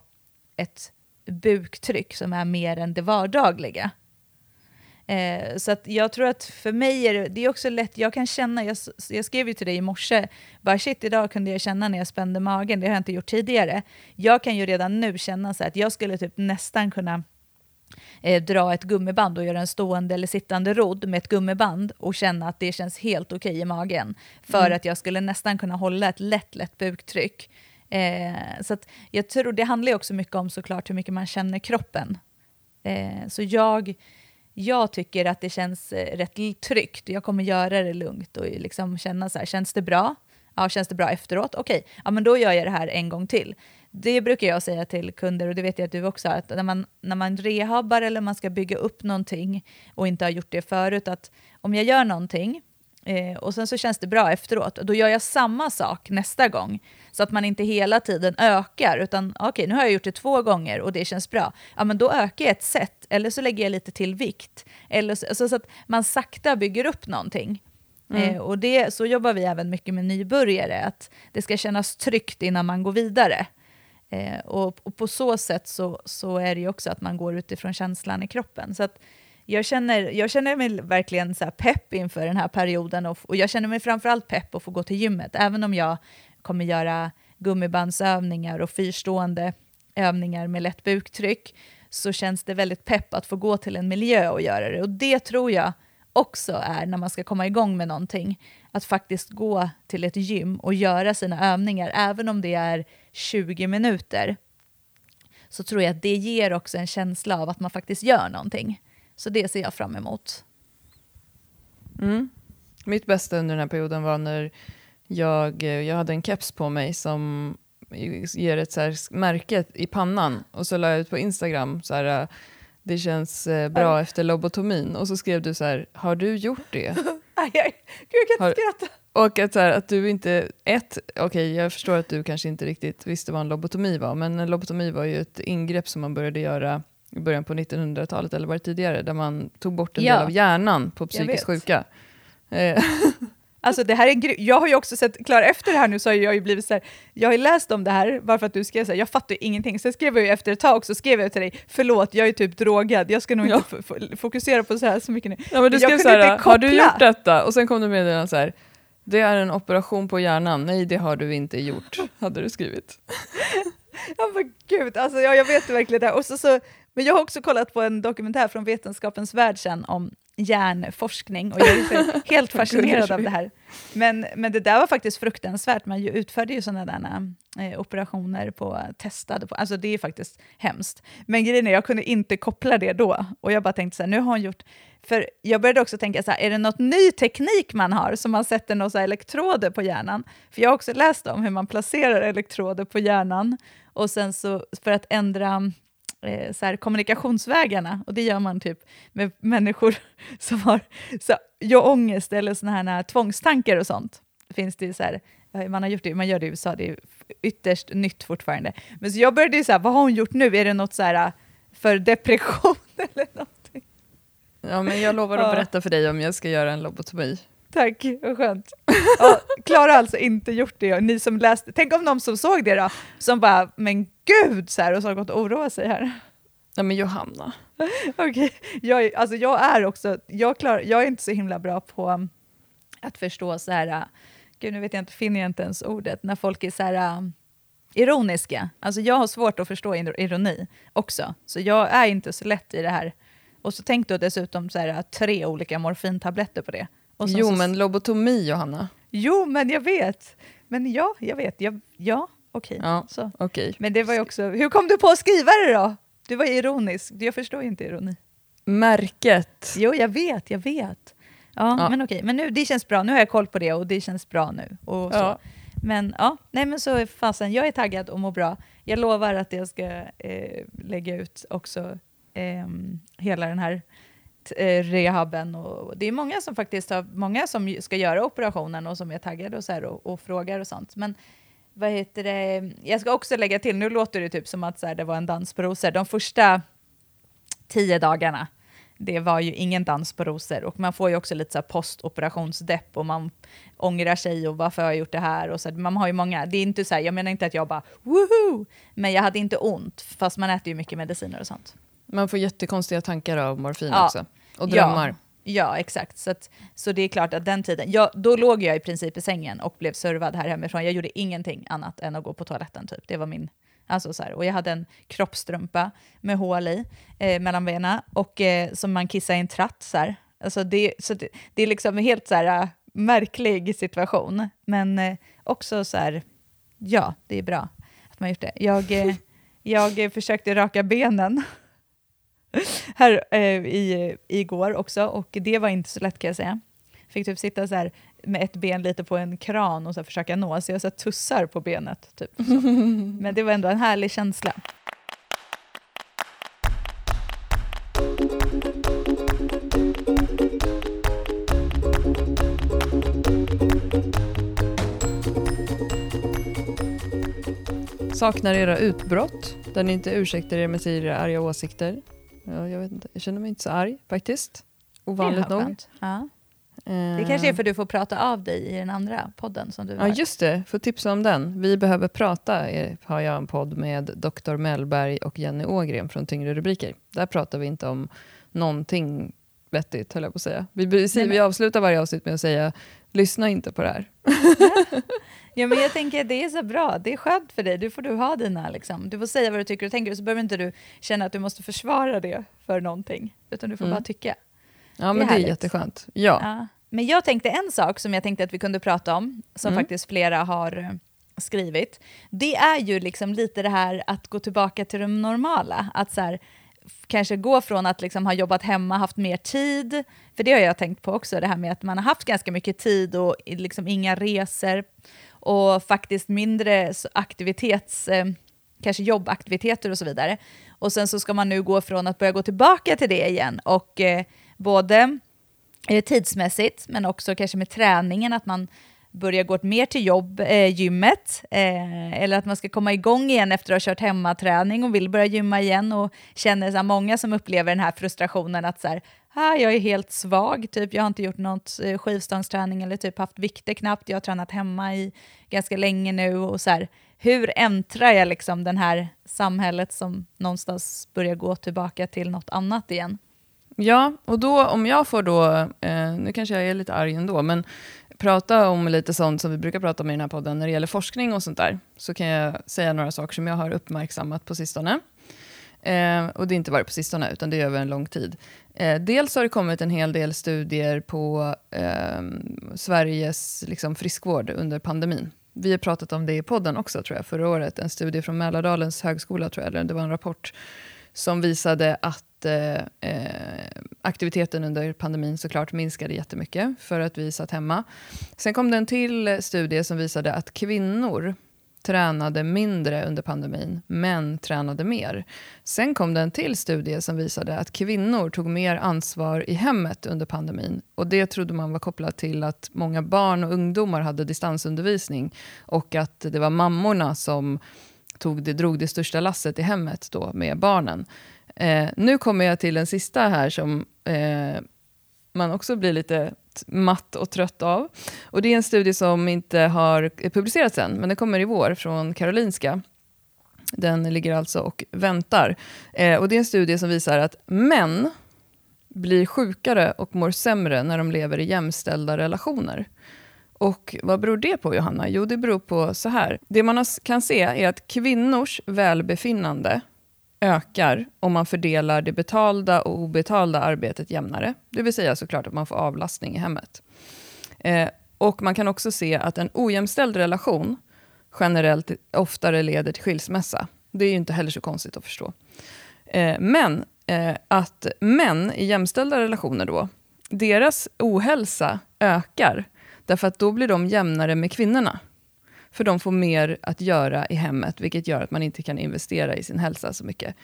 [SPEAKER 1] ett buktryck som är mer än det vardagliga. Eh, så att jag tror att för mig är det, det är också lätt, jag kan känna, jag, jag skrev ju till dig i morse, bara shit idag kunde jag känna när jag spände magen, det har jag inte gjort tidigare. Jag kan ju redan nu känna så att jag skulle typ nästan kunna eh, dra ett gummiband och göra en stående eller sittande rodd med ett gummiband och känna att det känns helt okej i magen. För att jag skulle nästan kunna hålla ett lätt, lätt buktryck. Eh, så att jag tror det handlar ju också mycket om såklart hur mycket man känner kroppen. Eh, så jag, jag tycker att det känns eh, rätt tryggt. Jag kommer göra det lugnt och liksom känna så här, känns det bra? Ja, känns det bra efteråt? Okej, ja men då gör jag det här en gång till. Det brukar jag säga till kunder och det vet jag att du också har, att när man, när man rehabbar eller man ska bygga upp någonting och inte har gjort det förut, att om jag gör någonting eh, och sen så känns det bra efteråt, då gör jag samma sak nästa gång. Så att man inte hela tiden ökar, utan okej, nu har jag gjort det två gånger och det känns bra. Ja, men då ökar jag ett set, eller så lägger jag lite till vikt. Eller så, alltså så att man sakta bygger upp någonting. Eh, och det, så jobbar vi även mycket med nybörjare, att det ska kännas tryggt innan man går vidare. Eh, och, och på så sätt så, så är det ju också att man går utifrån känslan i kroppen. Så att jag, känner, jag känner mig verkligen så här pepp inför den här perioden och, och jag känner mig framförallt pepp att få gå till gymmet, även om jag kommer göra gummibandsövningar och fyrstående övningar med lätt buktryck, så känns det väldigt pepp att få gå till en miljö och göra det. Och det tror jag också är när man ska komma igång med någonting, att faktiskt gå till ett gym och göra sina övningar, även om det är 20 minuter, så tror jag att det ger också en känsla av att man faktiskt gör någonting. Så det ser jag fram emot.
[SPEAKER 2] Mm. Mitt bästa under den här perioden var när jag, eh, jag hade en keps på mig som ger ett så märke i pannan och så la jag ut på Instagram så här, eh, det känns eh, bra efter lobotomin och så skrev du så här, har du gjort det? (laughs)
[SPEAKER 1] Aj, aj, gud, jag kan
[SPEAKER 2] Har-
[SPEAKER 1] inte skratta.
[SPEAKER 2] Och att, så här, att du inte, ett, okej jag förstår att du kanske inte riktigt visste vad en lobotomi var, men en lobotomi var ju ett ingrepp som man började göra i början på 1900-talet, eller var det tidigare, där man tog bort en
[SPEAKER 1] Ja.
[SPEAKER 2] del av hjärnan på psykiskt sjuka. Eh, (laughs)
[SPEAKER 1] Alltså det här är jag har ju också sett, Klara efter det här nu så har jag ju blivit så här, jag har ju läst om det här varför att du skrev så här, jag fattar ju ingenting. Sen skrev jag ju efter ett tag också, skrev jag till dig, förlåt jag är typ drogad, jag ska nog
[SPEAKER 2] Ja.
[SPEAKER 1] inte fokusera på så här så mycket nu.
[SPEAKER 2] Ja, men du
[SPEAKER 1] Jag
[SPEAKER 2] skrev så här, har du
[SPEAKER 1] koppla."
[SPEAKER 2] gjort detta? Och sen kom du med den så här, det är en operation på hjärnan. Nej, det har du inte gjort, hade du skrivit. (laughs)
[SPEAKER 1] Ja men gud, alltså, ja, jag vet verkligen det. Och så, så, men jag har också kollat på en dokumentär från Vetenskapens värld sen om hjärnforskning och jag är (laughs) helt fascinerad av det här. Men, men det där var faktiskt fruktansvärt. Man ju utförde ju sådana där eh, operationer på testade, på, alltså det är faktiskt hemskt. Men grejen är, jag kunde inte koppla det då. Och jag bara tänkte så här, nu har hon gjort... För jag började också tänka så här, är det något ny teknik man har som man sätter några elektroder på hjärnan? För jag har också läst om hur man placerar elektroder på hjärnan och sen så för att ändra eh, så här, kommunikationsvägarna. Och det gör man typ med människor (laughs) som har så, ja, ångest eller såna här, här tvångstankar och sånt. Finns det så här, man har gjort det, man gör det i USA, det är ytterst nytt fortfarande. Men så jag började ju så här, vad har hon gjort nu? Är det något så här för depression (laughs) eller någonting?
[SPEAKER 2] Ja, men jag lovar att berätta för dig om jag ska göra en lobotomi.
[SPEAKER 1] Tack, vad skönt. Klara har alltså inte gjort det, ni som läste, tänk om de som såg det då, som bara, men gud, så här, och så har gått och oroat sig här.
[SPEAKER 2] Ja men Johanna. (laughs)
[SPEAKER 1] Okej, okay. jag, alltså jag är också, jag, klar, jag är inte så himla bra på att förstå så här, gud nu vet jag inte, finner jag inte ens ordet, när folk är så här ironiska. Alltså jag har svårt att förstå ironi också, så jag är inte så lätt i det här. Och så tänk då dessutom så här, tre olika morfintabletter på det.
[SPEAKER 2] Jo,
[SPEAKER 1] så,
[SPEAKER 2] men lobotomi, Johanna.
[SPEAKER 1] Jo, men jag vet. Men ja, jag vet. Jag, ja, okej.
[SPEAKER 2] Okay. Ja, okay.
[SPEAKER 1] Men det var ju också... Hur kom du på att skriva det då? Du var ironisk. Jag förstår inte ironi.
[SPEAKER 2] Märket.
[SPEAKER 1] Jo, jag vet, jag vet. Ja, ja. men okej. Men nu, det känns bra. Nu har jag koll på det och det känns bra nu. Och ja. Men ja, nej men så fasen, jag är taggad och mår bra. Jag lovar att jag ska eh, lägga ut också eh, hela den här Eh, rehaben. Och det är många som faktiskt har, många som ska göra operationen och som är taggade och, så här, och, och frågar och sånt. Men vad heter det? Jag ska också lägga till, nu låter det typ som att så här, det var en dans på rosor. De första tio dagarna, det var ju ingen dans på rosor. Och man får ju också lite så här postoperationsdepp och man ångrar sig och varför har jag gjort det här? Och så, man har ju många, det är inte så här, jag menar inte att jag bara woho! Men jag hade inte ont, fast man äter ju mycket mediciner och sånt.
[SPEAKER 2] Man får jättekonstiga tankar av morfin ja. också. Och drömmar.
[SPEAKER 1] Ja. Ja, exakt. Så, att, så det är klart att den tiden, ja, då låg jag i princip i sängen och blev servad här hemifrån. Jag gjorde ingenting annat än att gå på toaletten. Typ. Det var min... Alltså så här, och jag hade en kroppstrumpa med hål i eh, mellan benen och eh, som man kissade i en tratt. Så, här. Alltså det, så det, det är liksom en helt så här, uh, märklig situation. Men eh, också så här, ja, det är bra att man gjort det. Jag, eh, (laughs) jag försökte raka benen (laughs) här eh, i, igår också och det var inte så lätt kan jag säga. Fick typ sitta så här med ett ben lite på en kran och så försöka nå, så jag så tussar på benet. Typ, (laughs) Men det var ändå en härlig känsla.
[SPEAKER 2] Saknar era utbrott, där ni inte ursäktar er med era arga åsikter. Ja, jag, vet inte. jag känner mig inte så arg faktiskt. Ovanligt nog.
[SPEAKER 1] Ja. Det kanske är för att du får prata av dig i den andra podden som du
[SPEAKER 2] Ja, just det. Får tipsa om den. Vi behöver prata har jag en podd med Dr. Mellberg och Jenny Ågren från Tyngre rubriker. Där pratar vi inte om någonting vettigt, höll jag på att säga. Vi, vi, vi avslutar varje avsnitt med att säga lyssna inte på det här. (laughs)
[SPEAKER 1] Ja, men jag tänker att det är så bra. Det är skönt för dig. Du får du ha dina, liksom. Du får säga vad du tycker och tänker, så behöver inte du känna att du måste försvara det för någonting, utan du får mm. bara tycka.
[SPEAKER 2] Ja, det men det är jätteskönt. Ja. ja.
[SPEAKER 1] Men jag tänkte en sak som jag tänkte att vi kunde prata om, som mm. faktiskt flera har eh, skrivit. Det är ju liksom lite det här att gå tillbaka till det normala. Att så här, kanske gå från att liksom ha jobbat hemma, haft mer tid, för det har jag tänkt på också, det här med att man har haft ganska mycket tid och liksom inga resor och faktiskt mindre aktivitets, eh, kanske jobbaktiviteter och så vidare. Och sen så ska man nu gå från att börja gå tillbaka till det igen och eh, både eh, tidsmässigt men också kanske med träningen, att man börja gå mer till jobb, eh, gymmet, eh, eller att man ska komma igång igen efter att ha kört hemmaträning och vill börja gymma igen och känner så här, många som upplever den här frustrationen att så här, ah, jag är helt svag, typ. jag har inte gjort något eh, skivstångsträning eller typ haft vikter knappt, jag har tränat hemma i ganska länge nu och så här, hur äntrar jag liksom den här samhället som någonstans börjar gå tillbaka till något annat igen?
[SPEAKER 2] Ja, och då om jag får då, eh, nu kanske jag är lite arg ändå, men prata om lite sånt som vi brukar prata om i den här podden när det gäller forskning och sånt där, så kan jag säga några saker som jag har uppmärksammat på sistone. Eh, och det är inte bara på sistone, utan det är över en lång tid. Eh, dels har det kommit en hel del studier på eh, Sveriges liksom, friskvård under pandemin. Vi har pratat om det i podden också, tror jag, förra året. En studie från Mälardalens högskola, tror jag, eller det var en rapport som visade att eh, eh, aktiviteten under pandemin såklart minskade jättemycket för att vi satt hemma. Sen kom det en till studie som visade att kvinnor tränade mindre under pandemin, män tränade mer. Sen kom det en till studie som visade att kvinnor tog mer ansvar i hemmet under pandemin. Och Det trodde man var kopplat till att många barn och ungdomar hade distansundervisning och att det var mammorna som tog det, drog det största lasset i hemmet då med barnen. Eh, nu kommer jag till den sista här som eh, man också blir lite matt och trött av. Och det är en studie som inte har publicerats än, men den kommer i vår från Karolinska. Den ligger alltså och väntar. Eh, och det är en studie som visar att män blir sjukare och mår sämre när de lever i jämställda relationer. Och vad beror det på, Johanna? Jo, det beror på så här. Det man kan se är att kvinnors välbefinnande ökar om man fördelar det betalda och obetalda arbetet jämnare. Det vill säga såklart att man får avlastning i hemmet. Eh, och man kan också se att en ojämställd relation generellt oftare leder till skilsmässa. Det är ju inte heller så konstigt att förstå. Eh, men eh, att män i jämställda relationer då, deras ohälsa ökar därför att då blir de jämnare med kvinnorna. För de får mer att göra i hemmet, vilket gör att man inte kan investera i sin hälsa så mycket.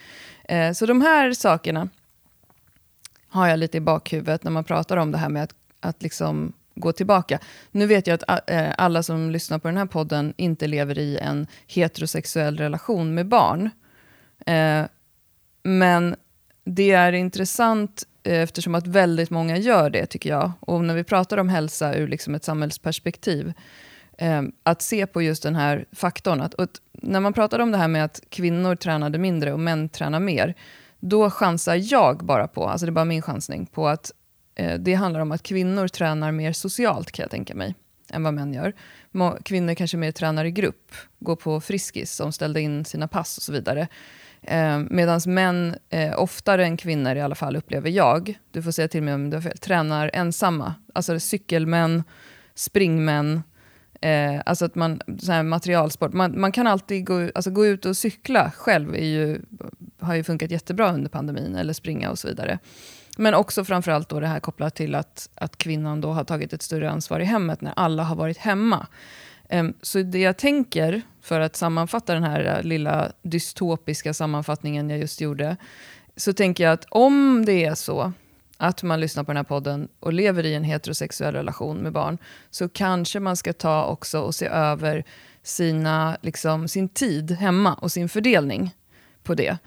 [SPEAKER 2] Eh, så de här sakerna har jag lite i bakhuvudet när man pratar om det här med att, att liksom gå tillbaka. Nu vet jag att eh, alla som lyssnar på den här podden inte lever i en heterosexuell relation med barn. Eh, men det är intressant eh, eftersom att väldigt många gör det, tycker jag. Och när vi pratar om hälsa ur liksom ett samhällsperspektiv eh, Ehm, att se på just den här faktorn. Att, att, när man pratar om det här med att kvinnor tränade mindre och män tränar mer, då chansar jag bara på, alltså det är bara min chansning, på att eh, det handlar om att kvinnor tränar mer socialt, kan jag tänka mig, än vad män gör. Kvinnor kanske mer tränar i grupp, går på Friskis som ställde in sina pass och så vidare. Eh, Medan män, eh, oftare än kvinnor i alla fall, upplever jag, du får säga till mig om du har fel, tränar ensamma. Alltså cykelmän, springmän, Eh, alltså att man, så här materialsport, man, man kan alltid gå, alltså gå ut och cykla själv, är ju, har ju funkat jättebra under pandemin, eller springa och så vidare. Men också framförallt då det här kopplat till att, att kvinnan då har tagit ett större ansvar i hemmet när alla har varit hemma. Um, så det jag tänker, för att sammanfatta den här äh, lilla dystopiska sammanfattningen jag just gjorde, så tänker jag att om det är så att man lyssnar på den här podden och lever i en heterosexuell relation med barn, så kanske man ska ta också och se över sina, liksom, sin tid hemma och sin fördelning på det.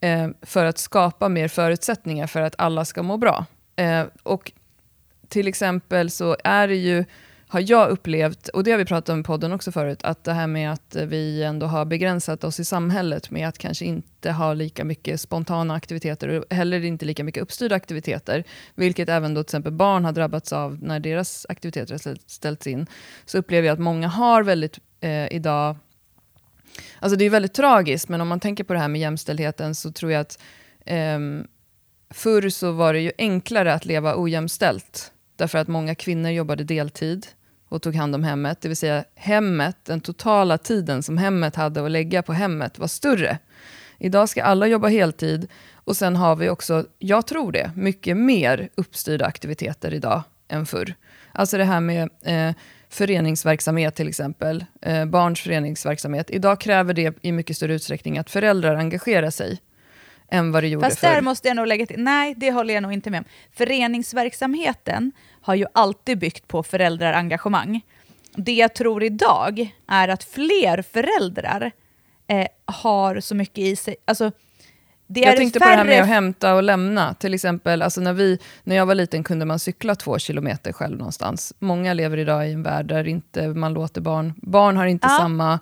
[SPEAKER 2] Eh, för att skapa mer förutsättningar för att alla ska må bra. Eh, och till exempel så är det ju har jag upplevt, och det har vi pratat om i podden också förut, att det här med att vi ändå har begränsat oss i samhället med att kanske inte ha lika mycket spontana aktiviteter och heller inte lika mycket uppstyrda aktiviteter, vilket även då till exempel barn har drabbats av när deras aktiviteter har ställts in, så upplever jag att många har väldigt eh, idag Alltså det är väldigt tragiskt, men om man tänker på det här med jämställdheten så tror jag att eh, förr så var det ju enklare att leva ojämställt. Därför att många kvinnor jobbade deltid och tog hand om hemmet. Det vill säga hemmet, den totala tiden som hemmet hade att lägga på hemmet var större. Idag ska alla jobba heltid och sen har vi också, jag tror det, mycket mer uppstyrda aktiviteter idag än förr. Alltså det här med eh, föreningsverksamhet till exempel, eh, barns föreningsverksamhet. Idag kräver det i mycket större utsträckning att föräldrar engagerar sig än vad det gjorde
[SPEAKER 1] Fast
[SPEAKER 2] förr.
[SPEAKER 1] där måste jag nog lägga till, nej det håller jag nog inte med om. Föreningsverksamheten har ju alltid byggt på föräldrarengagemang. Det jag tror idag är att fler föräldrar eh, har så mycket i sig, alltså
[SPEAKER 2] det jag tänkte färre... på det här med att hämta och lämna. Till exempel, alltså när, vi, när jag var liten kunde man cykla två kilometer själv någonstans. Många lever idag i en värld där inte man låter barn... Barn har inte ja. samma,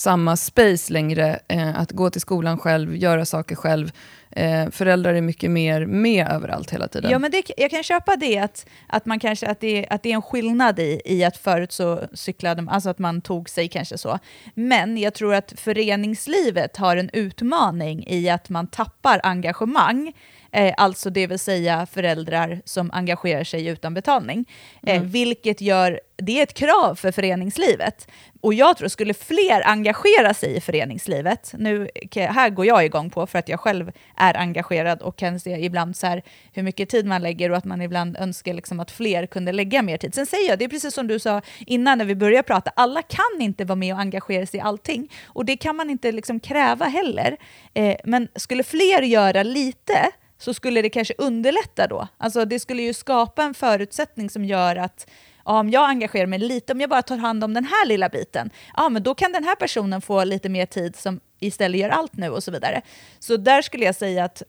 [SPEAKER 2] samma space längre eh, att gå till skolan själv, göra saker själv. Eh, föräldrar är mycket mer med överallt hela tiden.
[SPEAKER 1] Ja, men det, jag kan köpa det, att, att, man kanske, att, det, att det är en skillnad i, i att förut så cyklade man, alltså att man tog sig kanske så. Men jag tror att föreningslivet har en utmaning i att man tappar engagemang eh, alltså det vill säga föräldrar som engagerar sig utan betalning. Eh, mm. Vilket gör, det är ett krav för föreningslivet. Och jag tror, skulle fler engagera sig i föreningslivet, nu här går jag igång på för att jag själv är engagerad och kan se ibland så här hur mycket tid man lägger och att man ibland önskar liksom att fler kunde lägga mer tid. Sen säger jag, det är precis som du sa innan när vi började prata, alla kan inte vara med och engagera sig i allting. Och det kan man inte liksom kräva heller. Eh, men skulle fler göra lite, så skulle det kanske underlätta då. Alltså det skulle ju skapa en förutsättning som gör att ja, om jag engagerar mig lite, om jag bara tar hand om den här lilla biten, ja men då kan den här personen få lite mer tid som istället gör allt nu och så vidare. Så där skulle jag säga att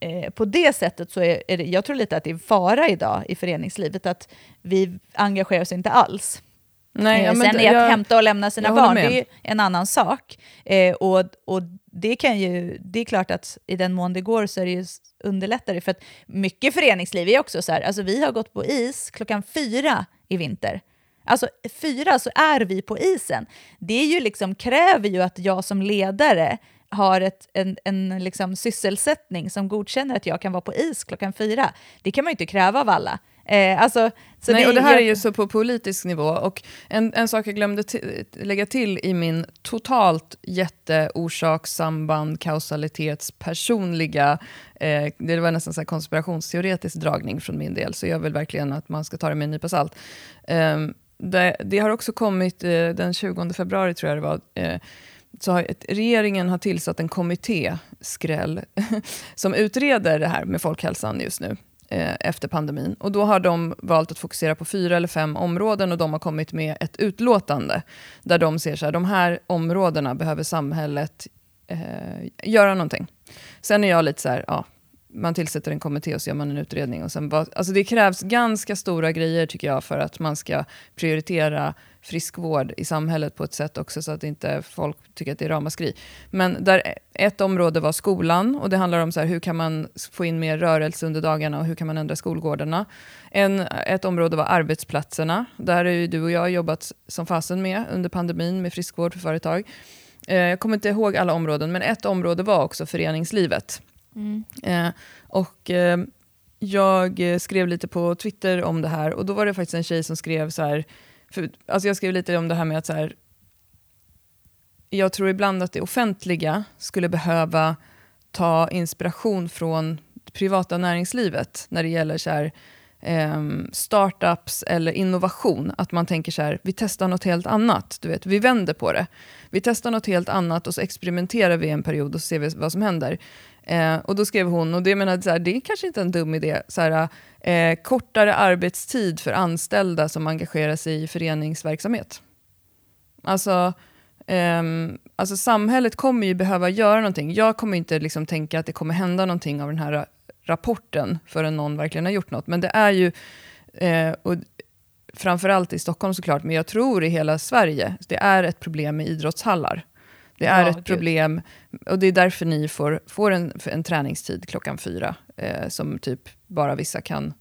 [SPEAKER 1] eh, på det sättet så är, är det, jag tror lite att det är fara idag i föreningslivet, att vi engagerar oss inte alls. Nej, ja, Sen är att hämta och lämna sina barn, det är en annan sak. Eh, och, och det, kan ju, det är klart att i den mån det går så är det ju underlättare, för att mycket föreningsliv är också så här, alltså vi har gått på is klockan fyra i vinter. Alltså fyra så är vi på isen. Det är ju liksom, kräver ju att jag som ledare har ett, en, en liksom sysselsättning som godkänner att jag kan vara på is klockan fyra. Det kan man ju inte kräva av alla. Eh, alltså,
[SPEAKER 2] Nej, det, och det här är ju så på politisk nivå. Och en, en sak jag glömde lägga till i min totalt jätteorsakssamband, kausalitets, personliga, eh, det var nästan så konspirationsteoretisk dragning från min del, så jag vill verkligen att man ska ta det med en nypa salt. Eh, det, det, har också kommit, eh, den 20 februari tror jag det var, eh, så har regeringen har tillsatt en kommitté, skräll, (laughs) som utreder det här med folkhälsan just nu eh, efter pandemin. Och då har de valt att fokusera på fyra eller fem områden och de har kommit med ett utlåtande där de ser så här, de här områdena behöver samhället eh, göra någonting. Sen är jag lite så här, ja, man tillsätter en kommitté och så gör man en utredning. Och sen bara, alltså det krävs ganska stora grejer tycker jag för att man ska prioritera friskvård i samhället på ett sätt också så att inte folk tycker att det är ramaskri. Men där ett område var skolan och det handlar om så här, hur kan man få in mer rörelse under dagarna och hur kan man ändra skolgårdarna. En, ett område var arbetsplatserna. Där har ju du och jag jobbat som fasen med under pandemin med friskvård för företag. Eh, jag kommer inte ihåg alla områden, men ett område var också föreningslivet. Mm. Eh, och eh, jag skrev lite på Twitter om det här och då var det faktiskt en tjej som skrev så här, för, alltså jag skrev lite om det här med att så här, jag tror ibland att det offentliga skulle behöva ta inspiration från det privata näringslivet när det gäller så här, eh, startups eller innovation. Att man tänker så här, vi testar något helt annat. Du vet, vi vänder på det. Vi testar något helt annat och så experimenterar vi en period och så ser vi vad som händer. Eh, och då skrev hon, och det, menar, så här, det är kanske inte en dum idé, så här, eh, kortare arbetstid för anställda som engagerar sig i föreningsverksamhet. Alltså, Um, alltså samhället kommer ju behöva göra någonting. Jag kommer inte liksom tänka att det kommer hända någonting av den här rapporten förrän någon verkligen har gjort något. Men det är ju, eh, och framförallt i Stockholm såklart, men jag tror i hela Sverige, det är ett problem med idrottshallar. Det är ja, ett problem och det är därför ni får, får en, en träningstid klockan fyra, eh, som typ bara vissa kan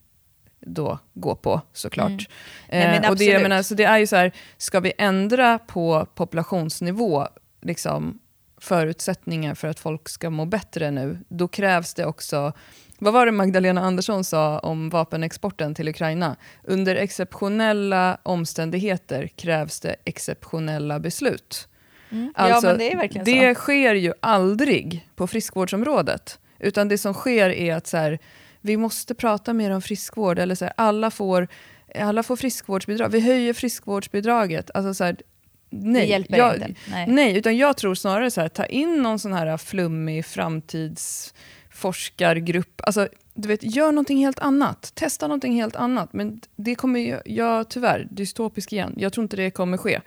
[SPEAKER 2] då gå på såklart. Mm. Nej, eh, och det, menar, så det är ju så här, ska vi ändra på populationsnivå, liksom, förutsättningar för att folk ska må bättre nu, då krävs det också vad var det Magdalena Andersson sa om vapenexporten till Ukraina? Under exceptionella omständigheter krävs det exceptionella beslut.
[SPEAKER 1] Mm. Alltså, ja, men det är verkligen
[SPEAKER 2] det så. sker ju aldrig på friskvårdsområdet. Utan det som sker är att så här, vi måste prata mer om friskvård. Eller så här, alla, får, alla får friskvårdsbidrag. Vi höjer friskvårdsbidraget. Alltså så här, nej,
[SPEAKER 1] det hjälper
[SPEAKER 2] jag,
[SPEAKER 1] inte.
[SPEAKER 2] Nej. nej. utan jag tror snarare så här, ta in någon sån här flummig framtidsforskargrupp. Alltså, du vet, gör någonting helt annat. Testa någonting helt annat. Men det kommer ju, ja tyvärr, dystopisk igen. Jag tror inte det kommer ske.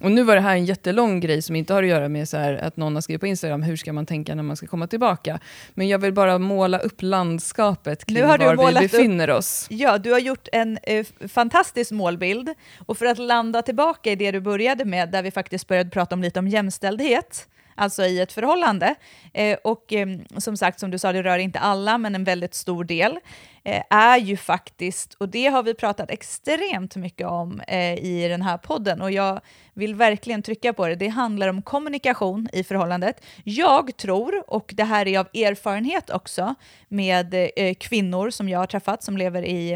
[SPEAKER 2] Och nu var det här en jättelång grej som inte har att göra med så här, att någon har skrivit på Instagram, hur ska man tänka när man ska komma tillbaka? Men jag vill bara måla upp landskapet kring var vi befinner upp, oss.
[SPEAKER 1] Ja, du har gjort en eh, fantastisk målbild. Och för att landa tillbaka i det du började med, där vi faktiskt började prata om lite om jämställdhet, alltså i ett förhållande. Eh, och eh, som sagt, som du sa, det rör inte alla, men en väldigt stor del, eh, är ju faktiskt, och det har vi pratat extremt mycket om eh, i den här podden, och jag vill verkligen trycka på det, det handlar om kommunikation i förhållandet. Jag tror, och det här är av erfarenhet också, med eh, kvinnor som jag har träffat som lever i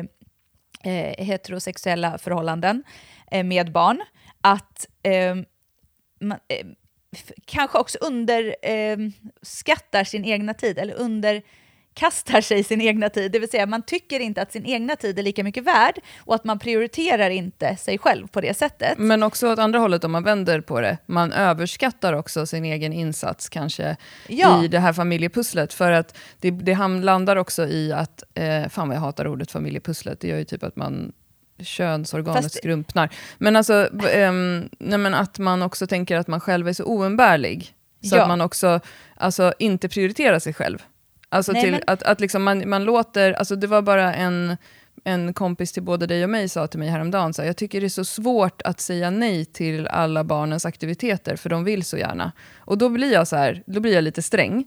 [SPEAKER 1] eh, heterosexuella förhållanden eh, med barn, att ehm, man, eh, kanske också underskattar eh, sin egna tid, eller underkastar sig sin egna tid. Det vill säga, man tycker inte att sin egna tid är lika mycket värd och att man prioriterar inte sig själv på det sättet.
[SPEAKER 2] Men också åt andra hållet, om man vänder på det, man överskattar också sin egen insats kanske ja. i det här familjepusslet. För att det, det landar också i att, eh, fan vad jag hatar ordet familjepusslet, det gör ju typ att man könsorganet Fast... skrumpnar. Men alltså, um, nej, men att man också tänker att man själv är så oumbärlig. Så ja. att man också alltså, inte prioriterar sig själv. Alltså nej, till, men... att, att liksom man, man låter, alltså det var bara en, en kompis till både dig och mig sa till mig häromdagen, så här, jag tycker det är så svårt att säga nej till alla barnens aktiviteter, för de vill så gärna. Och då blir jag, så här, då blir jag lite sträng.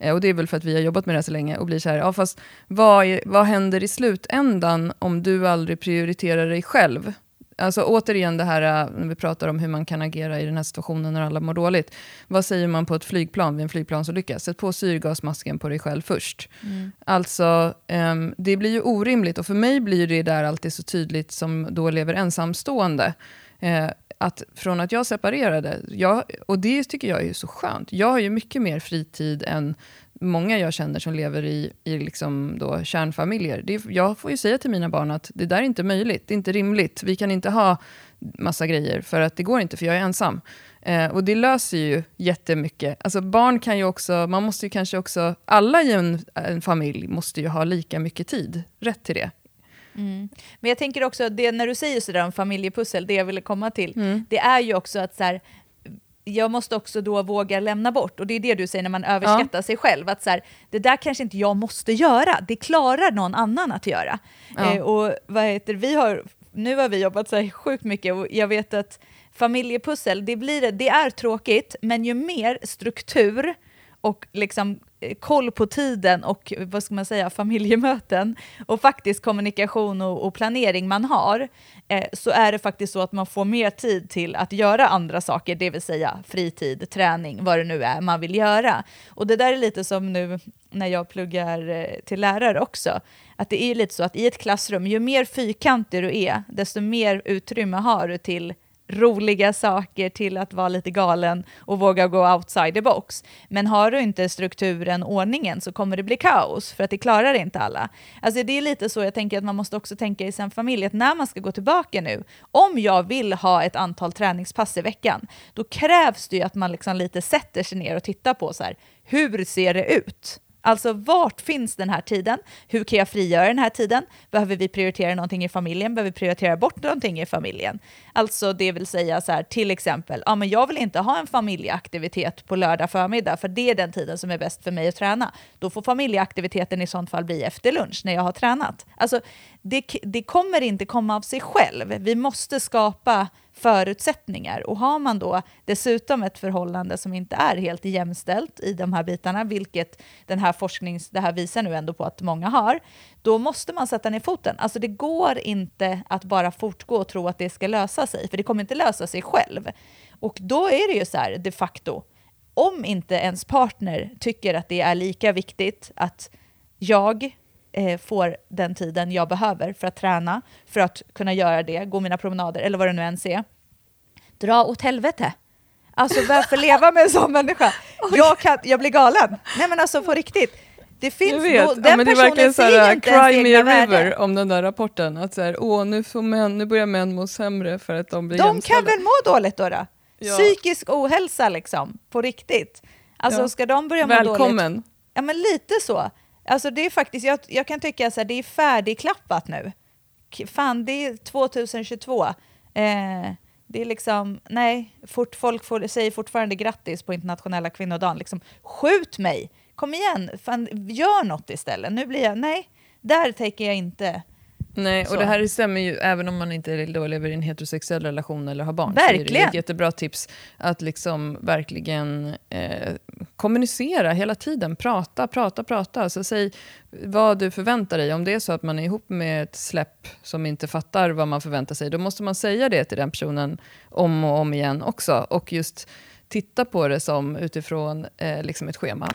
[SPEAKER 2] Eh, och det är väl för att vi har jobbat med det här så länge och blir så här, ja fast vad, är, vad händer i slutändan om du aldrig prioriterar dig själv? Alltså återigen det här eh, när vi pratar om hur man kan agera i den här situationen när alla mår dåligt. Vad säger man på ett flygplan vid en flygplansolycka? Sätt på syrgasmasken på dig själv först. Mm. Alltså, um, det blir ju orimligt och för mig blir det där alltid så tydligt som då lever ensamstående. Uh, att från att jag separerade, jag, och det tycker jag är så skönt, jag har ju mycket mer fritid än många jag känner som lever i, i liksom då kärnfamiljer. Det, jag får ju säga till mina barn att det där är inte möjligt, det är inte rimligt, vi kan inte ha massa grejer, för att det går inte, för jag är ensam. Eh, och det löser ju jättemycket. Alltså barn kan ju också, man måste ju kanske också, alla i en, en familj måste ju ha lika mycket tid, rätt till det.
[SPEAKER 1] Mm. Men jag tänker också, det, när du säger sådär om familjepussel, det jag ville komma till, mm. det är ju också att så här, jag måste också då våga lämna bort, och det är det du säger när man överskattar ja. sig själv, att så här, det där kanske inte jag måste göra, det klarar någon annan att göra. Ja. Eh, och vad heter vi har, nu har vi jobbat så här sjukt mycket och jag vet att familjepussel, det, blir, det är tråkigt, men ju mer struktur och liksom eh, koll på tiden och vad ska man säga, familjemöten och faktiskt kommunikation och, och planering man har, eh, så är det faktiskt så att man får mer tid till att göra andra saker, det vill säga fritid, träning, vad det nu är man vill göra. Och det där är lite som nu när jag pluggar eh, till lärare också, att det är lite så att i ett klassrum, ju mer fyrkantig du är, desto mer utrymme har du till roliga saker till att vara lite galen och våga gå outside the box. Men har du inte strukturen, ordningen, så kommer det bli kaos, för att det klarar inte alla. Alltså det är lite så jag tänker att man måste också tänka i sin familj, att när man ska gå tillbaka nu, om jag vill ha ett antal träningspass i veckan, då krävs det ju att man liksom lite sätter sig ner och tittar på så här, hur ser det ut? Alltså vart finns den här tiden? Hur kan jag frigöra den här tiden? Behöver vi prioritera någonting i familjen? Behöver vi prioritera bort någonting i familjen? Alltså det vill säga så här, till exempel, ja men jag vill inte ha en familjeaktivitet på lördag förmiddag för det är den tiden som är bäst för mig att träna. Då får familjeaktiviteten i sånt fall bli efter lunch när jag har tränat. Alltså det, det kommer inte komma av sig själv. Vi måste skapa förutsättningar. Och har man då dessutom ett förhållande som inte är helt jämställt i de här bitarna, vilket den här forsknings, det här visar nu ändå på att många har, då måste man sätta ner foten. Alltså det går inte att bara fortgå och tro att det ska lösa sig, för det kommer inte lösa sig själv. Och då är det ju så här de facto, om inte ens partner tycker att det är lika viktigt att jag eh, får den tiden jag behöver för att träna, för att kunna göra det, gå mina promenader eller vad det nu än är. Dra åt helvete. Alltså varför (laughs) leva med en sån människa? Jag, kan, jag blir galen. Nej men alltså på riktigt. Det finns, jag vet. Då, den ja, men det personen så här, Cry me a river värde.
[SPEAKER 2] om den där rapporten. Att så här, åh, nu, får män, nu börjar män må sämre för att de blir
[SPEAKER 1] De
[SPEAKER 2] jämställda.
[SPEAKER 1] kan väl må dåligt då? då? Ja. Psykisk ohälsa liksom, på riktigt. Alltså ja. ska de börja må
[SPEAKER 2] Välkommen.
[SPEAKER 1] dåligt? Välkommen. Ja men lite så. Alltså det är faktiskt, jag, jag kan tycka att det är färdigklappat nu. Fan, det är 2022. Eh, det är liksom, nej, fort, folk får, säger fortfarande grattis på internationella kvinnodagen. Liksom, skjut mig! Kom igen, fan, gör något istället. Nu blir jag, nej, där tänker jag inte
[SPEAKER 2] Nej, och
[SPEAKER 1] Så.
[SPEAKER 2] det här stämmer ju även om man inte då lever i en heterosexuell relation eller har barn. Så är det
[SPEAKER 1] Verkligen.
[SPEAKER 2] ett jättebra tips att liksom verkligen eh, kommunicera hela tiden. Prata, prata, prata. Så säg vad du förväntar dig. Om det är så att man är ihop med ett släpp som inte fattar vad man förväntar sig, då måste man säga det till den personen om och om igen också. Och just titta på det som utifrån eh, liksom ett schema.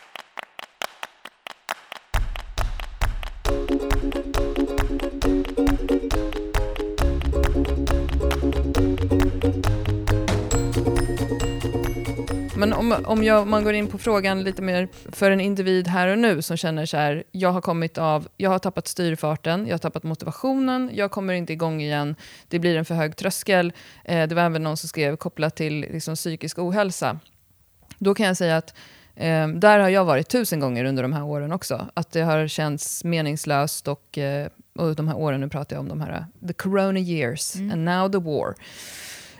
[SPEAKER 2] Men om, om jag, man går in på frågan lite mer för en individ här och nu som känner så här, jag har kommit av, jag har tappat styrfarten, jag har tappat motivationen, jag kommer inte igång igen, det blir en för hög tröskel. Eh, det var även någon som skrev kopplat till liksom, psykisk ohälsa. Då kan jag säga att eh, där har jag varit tusen gånger under de här åren också. Att det har känts meningslöst och, eh, och de här åren, nu pratar jag om de här, the corona years and now the war.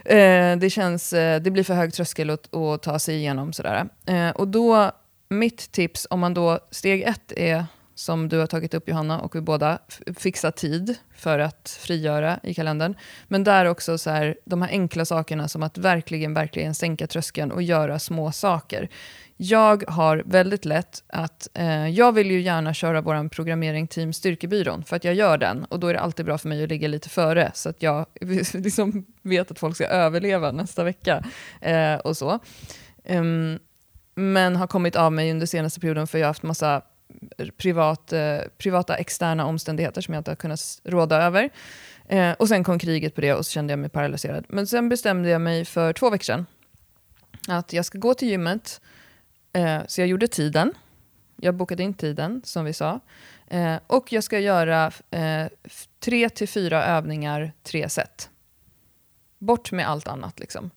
[SPEAKER 2] Eh, det, känns, eh, det blir för hög tröskel att, att ta sig igenom. Sådär. Eh, och då, mitt tips, om man då, steg ett är, som du har tagit upp Johanna och vi båda, fixa tid för att frigöra i kalendern. Men där också så här, de här enkla sakerna som att verkligen, verkligen sänka tröskeln och göra små saker. Jag har väldigt lätt att, eh, jag vill ju gärna köra vår programmering Team Styrkebyrån, för att jag gör den. Och då är det alltid bra för mig att ligga lite före, så att jag (laughs) liksom vet att folk ska överleva nästa vecka. Eh, och så. Um, men har kommit av mig under senaste perioden för jag har haft massa privat, eh, privata externa omständigheter som jag inte har kunnat råda över. Eh, och sen kom kriget på det och så kände jag mig paralyserad. Men sen bestämde jag mig för två veckor sedan att jag ska gå till gymmet. Eh, så jag gjorde tiden. Jag bokade in tiden, som vi sa. Eh, och jag ska göra eh, tre till fyra övningar, tre set. Bort med allt annat. Liksom.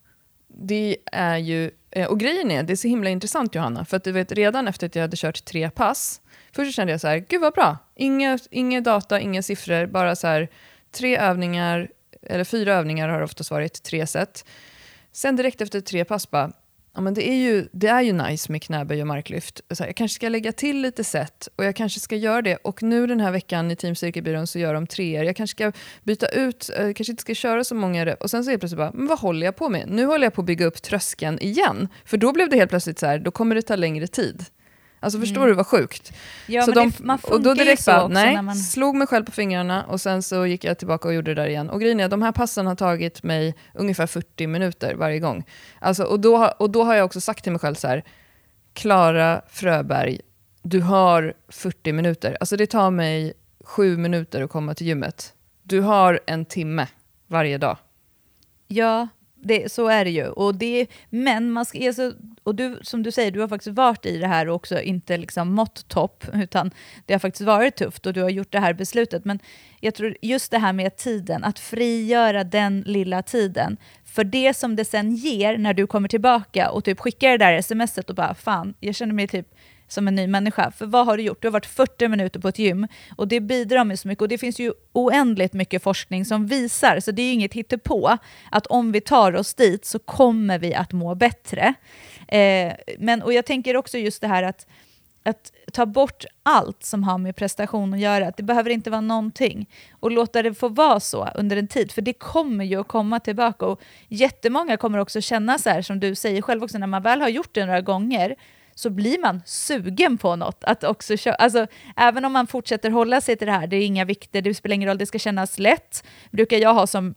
[SPEAKER 2] Det är ju, eh, och grejen är, det är så himla intressant Johanna, för att du vet redan efter att jag hade kört tre pass, först kände jag så här, gud vad bra, inga, inga data, inga siffror, bara så här, tre övningar, eller fyra övningar har det oftast varit, tre set. Sen direkt efter tre pass bara, ja, men det, är ju, det är ju nice med knäböj och marklyft. Så här, jag kanske ska lägga till lite set och jag kanske ska göra det. Och nu den här veckan i Team Cirkelbyrån så gör de treor. Jag kanske ska byta ut, eh, kanske inte ska köra så många. rep. Och sen så är det plötsligt bara, men vad håller jag på med? Nu håller jag på att bygga upp tröskeln igen. För då blev det helt plötsligt så här, då kommer det ta längre tid. Alltså förstår du vad sjukt?
[SPEAKER 1] Ja,
[SPEAKER 2] så de,
[SPEAKER 1] det, man
[SPEAKER 2] och då direkt bara, nej,
[SPEAKER 1] man...
[SPEAKER 2] slog mig själv på fingrarna och sen så gick jag tillbaka och gjorde det där igen. Och grejen är, de här passen har tagit mig ungefär 40 minuter varje gång. Alltså, och, då, och då har jag också sagt till mig själv så här, Klara Fröberg, du har 40 minuter. Alltså det tar mig sju minuter att komma till gymmet. Du har en timme varje dag.
[SPEAKER 1] Ja, det, så är det ju. Och det, men man ska, alltså, och du, som du säger, du har faktiskt varit i det här och också inte liksom mått topp, utan det har faktiskt varit tufft och du har gjort det här beslutet. Men jag tror just det här med tiden, att frigöra den lilla tiden, för det som det sen ger när du kommer tillbaka och typ skickar det där smset och bara fan, jag känner mig typ som en ny människa. För vad har du gjort? Du har varit 40 minuter på ett gym och det bidrar med så mycket. Och det finns ju oändligt mycket forskning som visar, så det är ju inget hittepå, att om vi tar oss dit så kommer vi att må bättre. Eh, men, och jag tänker också just det här att att ta bort allt som har med prestation att göra. Att det behöver inte vara någonting. Och låta det få vara så under en tid, för det kommer ju att komma tillbaka. Och jättemånga kommer också känna så här, som du säger själv också, när man väl har gjort det några gånger, så blir man sugen på något. Att också köra. Alltså, även om man fortsätter hålla sig till det här, det är inga vikter, det spelar ingen roll, det ska kännas lätt, brukar jag ha som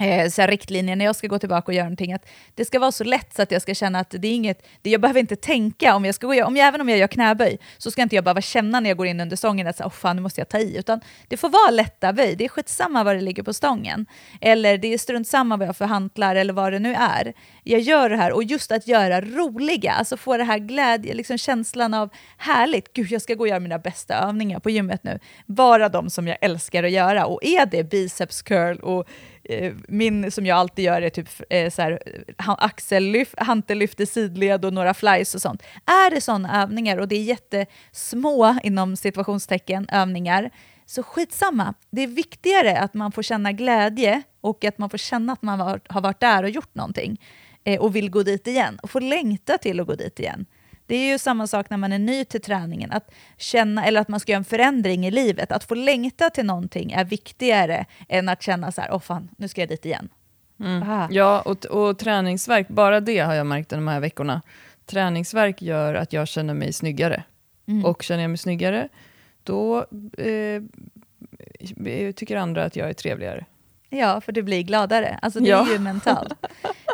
[SPEAKER 1] eh, så här riktlinjer när jag ska gå tillbaka och göra någonting, att det ska vara så lätt så att jag ska känna att det är inget, det, jag behöver inte tänka om jag ska gå, om jag, även om jag gör knäböj, så ska inte jag behöva känna när jag går in under stången att så, oh, fan, nu måste jag ta i, utan det får vara lätta böj, det är skitsamma vad det ligger på stången, eller det är strunt samma vad jag för hantlar eller vad det nu är. Jag gör det här, och just att göra roliga, alltså få det här glädje, liksom känslan av härligt, gud jag ska gå och göra mina bästa övningar på gymmet nu, bara de som jag älskar att göra, och är det biceps curl och Eh, min som jag alltid gör är typ eh, så här, axellyft, hantellyft i sidled och några flies och sånt. Är det sådana övningar och det är jättesmå inom situationstecken övningar, så skitsamma. Det är viktigare att man får känna glädje och att man får känna att man var, har varit där och gjort någonting eh, och vill gå dit igen och få längta till att gå dit igen. Det är ju samma sak när man är ny till träningen, att känna, eller att man ska göra en förändring i livet. Att få längta till någonting är viktigare än att känna så här, åh oh fan, nu ska jag dit igen.
[SPEAKER 2] Mm. Ja, och, och träningsverk, bara det har jag märkt de här veckorna. Träningsverk gör att jag känner mig snyggare. Mm. Och känner jag mig snyggare, då eh, tycker andra att jag är trevligare.
[SPEAKER 1] Ja, för du blir gladare. Alltså det ja. är ju mentalt.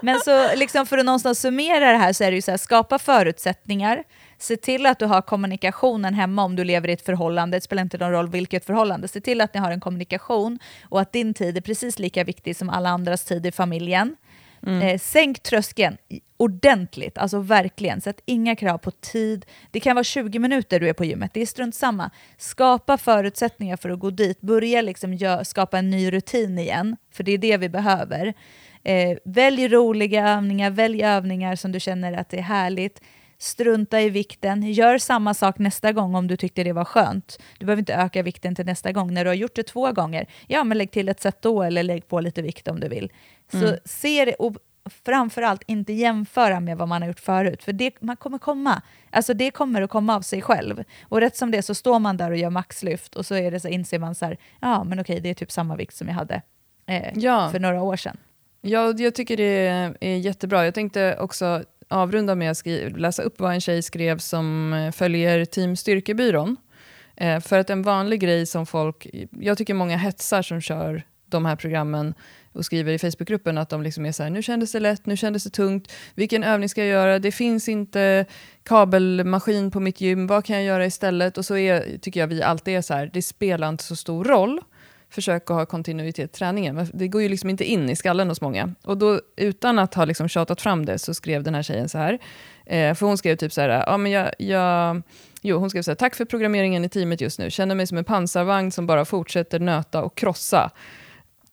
[SPEAKER 1] Men så liksom för att någonstans summera det här så är det ju så här, skapa förutsättningar, se till att du har kommunikationen hemma om du lever i ett förhållande, det spelar inte någon roll vilket förhållande, se till att ni har en kommunikation och att din tid är precis lika viktig som alla andras tid i familjen. Mm. Eh, sänk tröskeln ordentligt, alltså verkligen. Sätt inga krav på tid. Det kan vara 20 minuter du är på gymmet, det är strunt samma. Skapa förutsättningar för att gå dit. Börja liksom gör, skapa en ny rutin igen, för det är det vi behöver. Eh, välj roliga övningar, välj övningar som du känner att det är härligt. Strunta i vikten, gör samma sak nästa gång om du tyckte det var skönt. Du behöver inte öka vikten till nästa gång. När du har gjort det två gånger, ja men lägg till ett set då eller lägg på lite vikt om du vill. Så mm. se det, och framförallt inte jämföra med vad man har gjort förut, för det man kommer komma. Alltså det kommer att komma av sig själv. Och rätt som det så står man där och gör maxlyft och så, är det så inser man så här, ja men okej det är typ samma vikt som jag hade eh, ja. för några år sedan.
[SPEAKER 2] Ja, jag tycker det är jättebra. Jag tänkte också avrunda med att läsa upp vad en tjej skrev som eh, följer Team Styrkebyrån. Eh, för att en vanlig grej som folk, jag tycker många hetsar som kör de här programmen och skriver i Facebookgruppen att de liksom är så här, nu kändes det lätt, nu kändes det tungt, vilken övning ska jag göra, det finns inte kabelmaskin på mitt gym, vad kan jag göra istället? Och så är, tycker jag vi alltid är så här, det spelar inte så stor roll, försök att ha kontinuitet i träningen. Det går ju liksom inte in i skallen hos många. Och då, utan att ha liksom tjatat fram det, så skrev den här tjejen så här. Eh, för hon skrev typ så här, ja men jag, jag Jo, hon skrev så här, tack för programmeringen i teamet just nu. Känner mig som en pansarvagn som bara fortsätter nöta och krossa.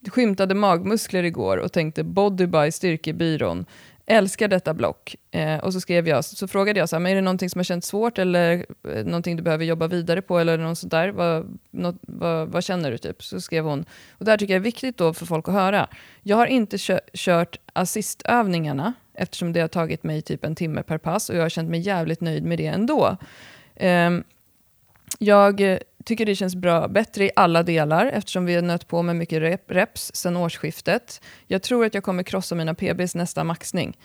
[SPEAKER 2] Skymtade magmuskler igår och tänkte body by styrkebyrån. Älskar detta block. Eh, och så, skrev jag, så frågade jag, så här, men är det någonting som har känts svårt eller eh, någonting du behöver jobba vidare på eller något sånt där? Vad, något, vad, vad, känner du? typ? Så skrev hon, och det här tycker jag är viktigt då för folk att höra. Jag har inte kö kört assistövningarna eftersom det har tagit mig typ en timme per pass och jag har känt mig jävligt nöjd med det ändå. Eh, jag tycker det känns bra, bättre i alla delar eftersom vi har nött på med mycket rep, reps sedan årsskiftet. Jag tror att jag kommer krossa mina PBs nästa maxning.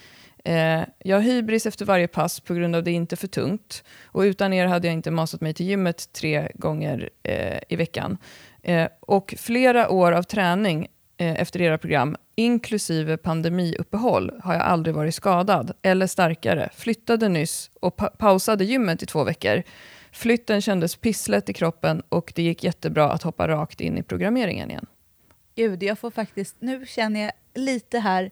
[SPEAKER 2] Eh, jag har hybris efter varje pass på grund av att det inte är för tungt. Och utan er hade jag inte masat mig till gymmet tre gånger eh, i veckan. Eh, och flera år av träning eh, efter era program, inklusive pandemiuppehåll, har jag aldrig varit skadad eller starkare. Flyttade nyss och pa pausade gymmet i två veckor. Flytten kändes pisslet i kroppen och det gick jättebra att hoppa rakt in i programmeringen igen.
[SPEAKER 1] Gud, jag får faktiskt, nu känner jag lite här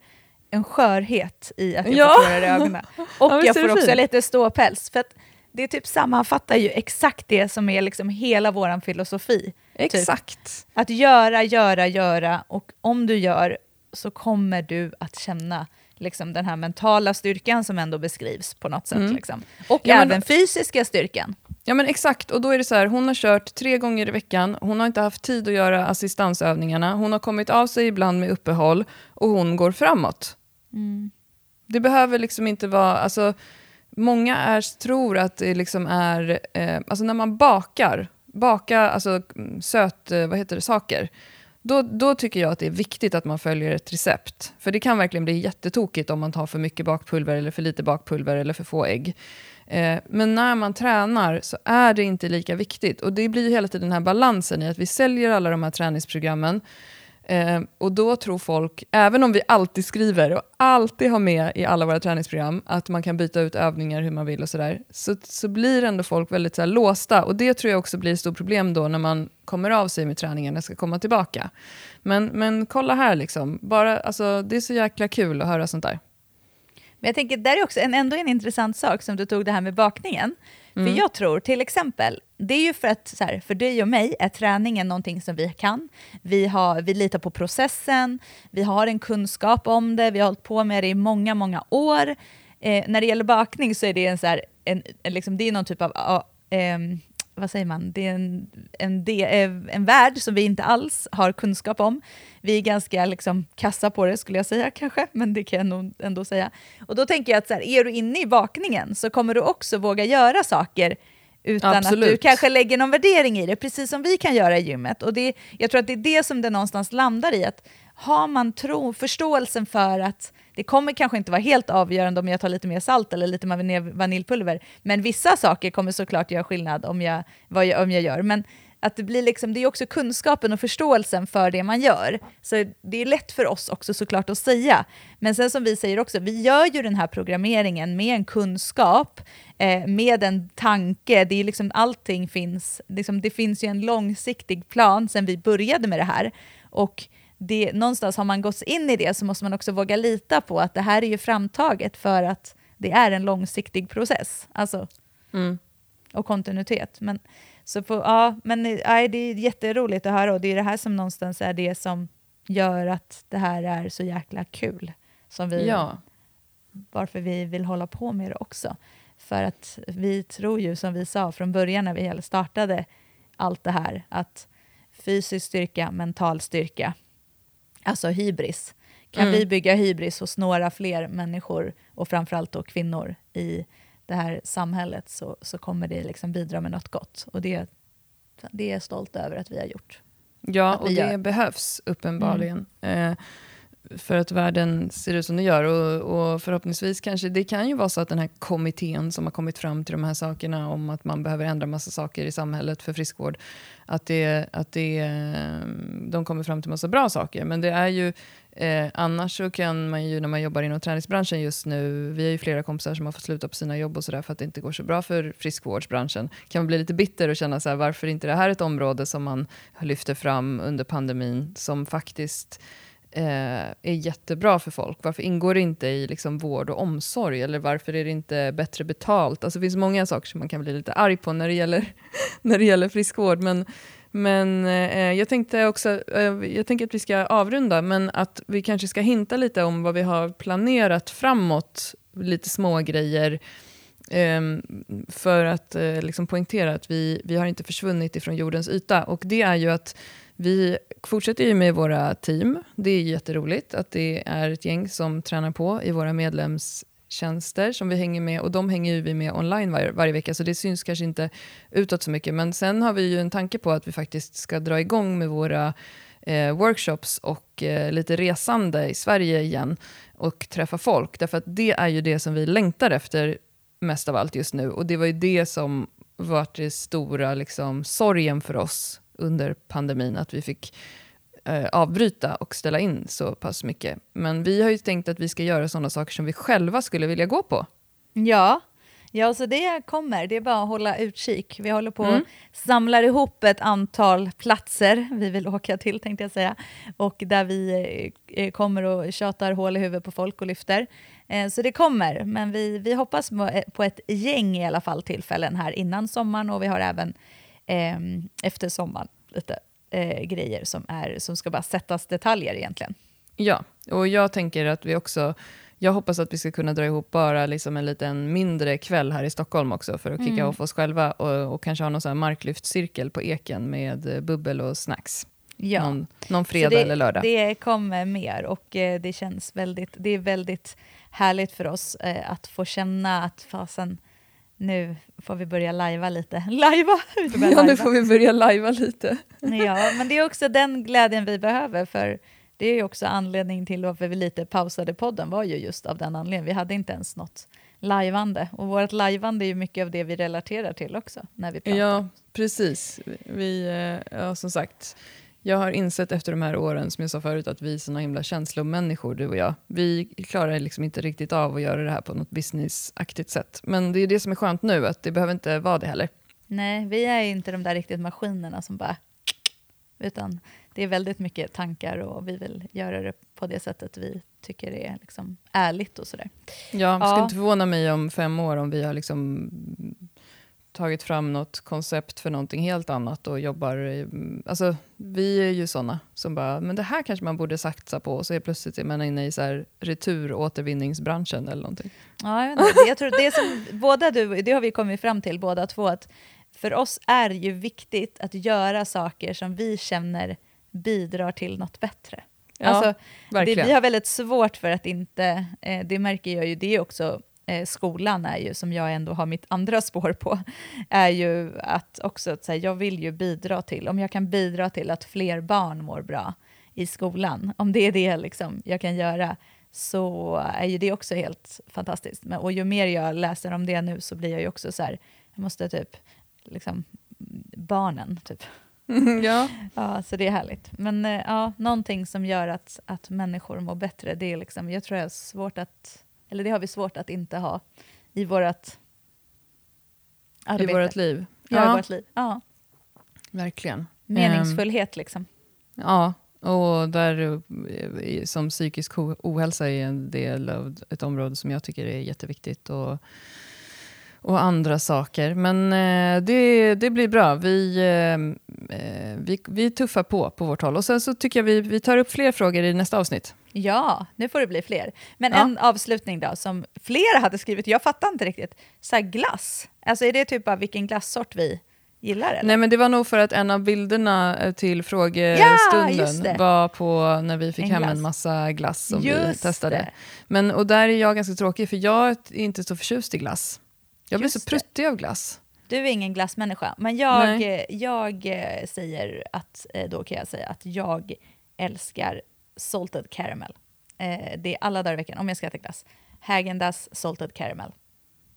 [SPEAKER 1] en skörhet i att jag ja. får tårar i ögonen. (laughs) Och ja, jag får också fint. lite ståpäls. För att det typ sammanfattar ju exakt det som är liksom hela vår filosofi. Typ.
[SPEAKER 2] Exakt.
[SPEAKER 1] Typ. Att göra, göra, göra och om du gör så kommer du att känna liksom, den här mentala styrkan som ändå beskrivs på något sätt. Mm. Liksom. Och ja, även då, fysiska styrkan.
[SPEAKER 2] Ja men exakt, och då är det så här, hon har kört tre gånger i veckan, hon har inte haft tid att göra assistansövningarna, hon har kommit av sig ibland med uppehåll och hon går framåt. Mm. Det behöver liksom inte vara, alltså, många är, tror att det liksom är, eh, alltså när man bakar, baka alltså söt, eh, vad heter det, saker, då, då tycker jag att det är viktigt att man följer ett recept. För det kan verkligen bli jättetokigt om man tar för mycket bakpulver eller för lite bakpulver eller för få ägg. Eh, men när man tränar så är det inte lika viktigt. Och det blir hela tiden den här balansen i att vi säljer alla de här träningsprogrammen. Eh, och då tror folk, även om vi alltid skriver och alltid har med i alla våra träningsprogram att man kan byta ut övningar hur man vill och sådär, så, så blir ändå folk väldigt så här, låsta. Och det tror jag också blir ett stort problem då när man kommer av sig med träningen och ska komma tillbaka. Men, men kolla här, liksom. Bara, alltså, det är så jäkla kul att höra sånt där.
[SPEAKER 1] Men jag tänker, där är också en, ändå en intressant sak som du tog det här med bakningen. Mm. För jag tror till exempel, det är ju för att så här, för dig och mig är träningen någonting som vi kan. Vi, har, vi litar på processen, vi har en kunskap om det, vi har hållit på med det i många, många år. Eh, när det gäller bakning så är det en, så här, en, liksom, det är någon typ av um, vad säger man, det är en, en, en, en värld som vi inte alls har kunskap om. Vi är ganska liksom, kassa på det skulle jag säga kanske, men det kan jag nog ändå säga. Och då tänker jag att så här, är du inne i bakningen så kommer du också våga göra saker utan Absolut. att du kanske lägger någon värdering i det, precis som vi kan göra i gymmet. Och det, jag tror att det är det som det någonstans landar i, att har man tro, förståelsen för att det kommer kanske inte vara helt avgörande om jag tar lite mer salt eller lite mer vaniljpulver, men vissa saker kommer såklart göra skillnad om jag, vad jag, om jag gör. Men att det, blir liksom, det är också kunskapen och förståelsen för det man gör. Så det är lätt för oss också såklart att säga. Men sen som vi säger också, vi gör ju den här programmeringen med en kunskap, eh, med en tanke. Det är liksom, allting finns, liksom, det finns ju en långsiktig plan sen vi började med det här. Och det, någonstans har man gått in i det så måste man också våga lita på att det här är ju framtaget för att det är en långsiktig process. Alltså, mm. Och kontinuitet. Men, så på, ja, men nej, det är jätteroligt att höra och det är det här som någonstans är det som gör att det här är så jäkla kul. Som vi, ja. Varför vi vill hålla på med det också. För att vi tror ju, som vi sa från början när vi startade allt det här, att fysisk styrka, mental styrka, alltså hybris. Kan mm. vi bygga hybris hos några fler människor, och framförallt då kvinnor, i det här samhället så, så kommer det liksom bidra med något gott. Och det, det är jag stolt över att vi har gjort.
[SPEAKER 2] Ja, och det gör. behövs uppenbarligen. Mm. Eh, för att världen ser ut som den gör. Och, och, förhoppningsvis kanske, det kan ju vara så att den här kommittén som har kommit fram till de här sakerna om att man behöver ändra massa saker i samhället för friskvård, att, det, att det, eh, de kommer fram till massa bra saker. Men det är ju, eh, annars så kan man ju när man jobbar inom träningsbranschen just nu, vi har ju flera kompisar som har fått sluta på sina jobb och sådär för att det inte går så bra för friskvårdsbranschen, kan man bli lite bitter och känna så här, varför inte det här är ett område som man lyfter fram under pandemin som faktiskt eh, är jättebra för folk. Varför ingår det inte i liksom, vård och omsorg? Eller varför är det inte bättre betalt? Alltså, det finns många saker som man kan bli lite arg på när det gäller, (laughs) när det gäller friskvård. Men, men eh, jag tänkte också, eh, jag tänker att vi ska avrunda, men att vi kanske ska hinta lite om vad vi har planerat framåt. Lite små grejer ehm, för att eh, liksom poängtera att vi, vi har inte försvunnit ifrån jordens yta. Och det är ju att vi fortsätter ju med våra team. Det är jätteroligt att det är ett gäng som tränar på i våra medlemstjänster som vi hänger med och de hänger vi med online var, varje vecka så det syns kanske inte utåt så mycket. Men sen har vi ju en tanke på att vi faktiskt ska dra igång med våra eh, workshops och eh, lite resande i Sverige igen och träffa folk. Därför att det är ju det som vi längtar efter mest av allt just nu och det var ju det som var det stora liksom, sorgen för oss under pandemin, att vi fick eh, avbryta och ställa in så pass mycket. Men vi har ju tänkt att vi ska göra sådana saker som vi själva skulle vilja gå på.
[SPEAKER 1] Ja, Ja, så det kommer. Det är bara att hålla utkik. Vi håller på mm. att samlar ihop ett antal platser vi vill åka till, tänkte jag säga, och där vi eh, kommer och tjatar hål i huvudet på folk och lyfter. Eh, så det kommer, men vi, vi hoppas på ett gäng i alla fall tillfällen här innan sommaren och vi har även eh, efter sommaren lite eh, grejer som, är, som ska bara sättas detaljer egentligen.
[SPEAKER 2] Ja, och jag tänker att vi också jag hoppas att vi ska kunna dra ihop bara liksom en liten mindre kväll här i Stockholm också för att kicka mm. off oss själva och, och kanske ha någon sån marklyftcirkel på Eken med eh, bubbel och snacks. Ja. Någon, någon fredag
[SPEAKER 1] det,
[SPEAKER 2] eller lördag.
[SPEAKER 1] Det kommer mer och eh, det känns väldigt, det är väldigt härligt för oss eh, att få känna att fasen, nu får vi börja lajva lite. (laughs) Lajva!
[SPEAKER 2] Ja, nu får vi börja lajva lite.
[SPEAKER 1] ja, (laughs) men det är också den glädjen vi behöver, för det är ju också anledningen till varför vi lite pausade podden, var ju just av den anledningen. Vi hade inte ens något lajvande, och vårt lajvande är ju mycket av det vi relaterar till också, när vi pratar.
[SPEAKER 2] Ja, precis. Vi, eh, ja, som sagt, jag har insett efter de här åren, som jag sa förut, att vi är såna himla känslomänniskor, du och jag. Vi klarar liksom inte riktigt av att göra det här på något businessaktigt sätt. Men det är det som är skönt nu, att det behöver inte vara det heller.
[SPEAKER 1] Nej, vi är inte de där riktigt maskinerna som bara... Utan det är väldigt mycket tankar och vi vill göra det på det sättet vi tycker det är liksom ärligt och sådär.
[SPEAKER 2] Ja, det skulle inte förvåna mig om fem år om vi har liksom tagit fram något koncept för någonting helt annat och jobbar... Alltså, vi är ju såna som bara, men det här kanske man borde satsa på och så är plötsligt är man inne i så här returåtervinningsbranschen eller någonting.
[SPEAKER 1] Ja, jag, inte. jag tror det som båda du, det har vi kommit fram till båda två, att för oss är det ju viktigt att göra saker som vi känner bidrar till något bättre.
[SPEAKER 2] Ja,
[SPEAKER 1] alltså, det, vi har väldigt svårt för att inte, eh, det märker jag ju, det är också eh, skolan är ju, som jag ändå har mitt andra (laughs) spår på, är ju att också att säga, jag vill ju bidra till, om jag kan bidra till att fler barn mår bra i skolan, om det är det liksom jag kan göra, så är ju det också helt fantastiskt. Men, och ju mer jag läser om det nu så blir jag ju också så här, jag måste typ, liksom, barnen, typ. (laughs)
[SPEAKER 2] ja.
[SPEAKER 1] Ja, så det är härligt. Men eh, ja, någonting som gör att, att människor mår bättre, det är liksom, jag tror jag har svårt att, eller det har vi svårt att inte ha i vårt arbete.
[SPEAKER 2] I vårt liv.
[SPEAKER 1] Ja, i vårt liv. Ja.
[SPEAKER 2] verkligen.
[SPEAKER 1] Meningsfullhet liksom.
[SPEAKER 2] Ja, och där eh, som psykisk ohälsa är en del av ett område som jag tycker är jätteviktigt. Och, och andra saker. Men eh, det, det blir bra. Vi, eh, eh, vi, vi tuffar på på vårt håll. Och sen så tycker jag vi, vi tar upp fler frågor i nästa avsnitt.
[SPEAKER 1] Ja, nu får det bli fler. Men
[SPEAKER 2] Ja.
[SPEAKER 1] en avslutning då, som flera hade skrivit, jag fattar inte riktigt. Så här glass, alltså är det typ av vilken glassort vi gillar? Eller?
[SPEAKER 2] Nej men det var nog för att en av bilderna eh, till
[SPEAKER 1] Ja,
[SPEAKER 2] frågestunden
[SPEAKER 1] det.
[SPEAKER 2] var på när vi fick
[SPEAKER 1] En
[SPEAKER 2] hem
[SPEAKER 1] glass.
[SPEAKER 2] en massa glass som vi
[SPEAKER 1] Just
[SPEAKER 2] testade.
[SPEAKER 1] det.
[SPEAKER 2] Men, och där är jag ganska tråkig för jag är inte så förtjust i glass. Jag blir så
[SPEAKER 1] det.
[SPEAKER 2] pruttig av glass.
[SPEAKER 1] Du är ingen glassmänniska, men jag,
[SPEAKER 2] Nej.
[SPEAKER 1] eh, jag eh, säger att, eh, då kan jag säga att jag älskar salted caramel. Det är alla dagar i veckan, om jag ska äta glass. Häagen-Dazs salted caramel.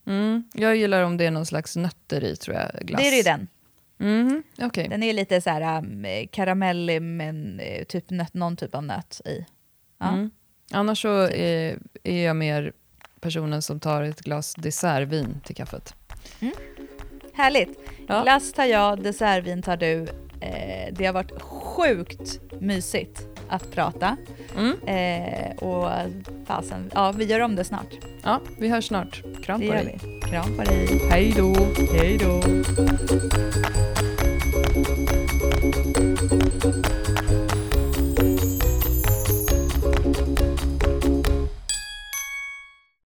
[SPEAKER 2] Mm. Jag gillar om det är någon slags nötter i tror jag, glass.
[SPEAKER 1] Det är ju den.
[SPEAKER 2] Mhm, Okej.
[SPEAKER 1] Den är lite så här um, karamellig, eh, typ nöt, någon typ av nöt i. Ja.
[SPEAKER 2] Mm. Annars så
[SPEAKER 1] Typ.
[SPEAKER 2] är, är jag mer personen som tar ett glas dessertvin till kaffet.
[SPEAKER 1] Härligt.
[SPEAKER 2] Ja.
[SPEAKER 1] Glass tar jag, dessertvin tar du. Eh, det har varit sjukt mysigt att prata.
[SPEAKER 2] Mm.
[SPEAKER 1] Eh, och fasen, ja vi gör om det snart.
[SPEAKER 2] Ja, vi hörs snart. Kram
[SPEAKER 1] Det
[SPEAKER 2] på dig.
[SPEAKER 1] vi. Kram på dig.
[SPEAKER 2] Hej då.
[SPEAKER 1] Hej då.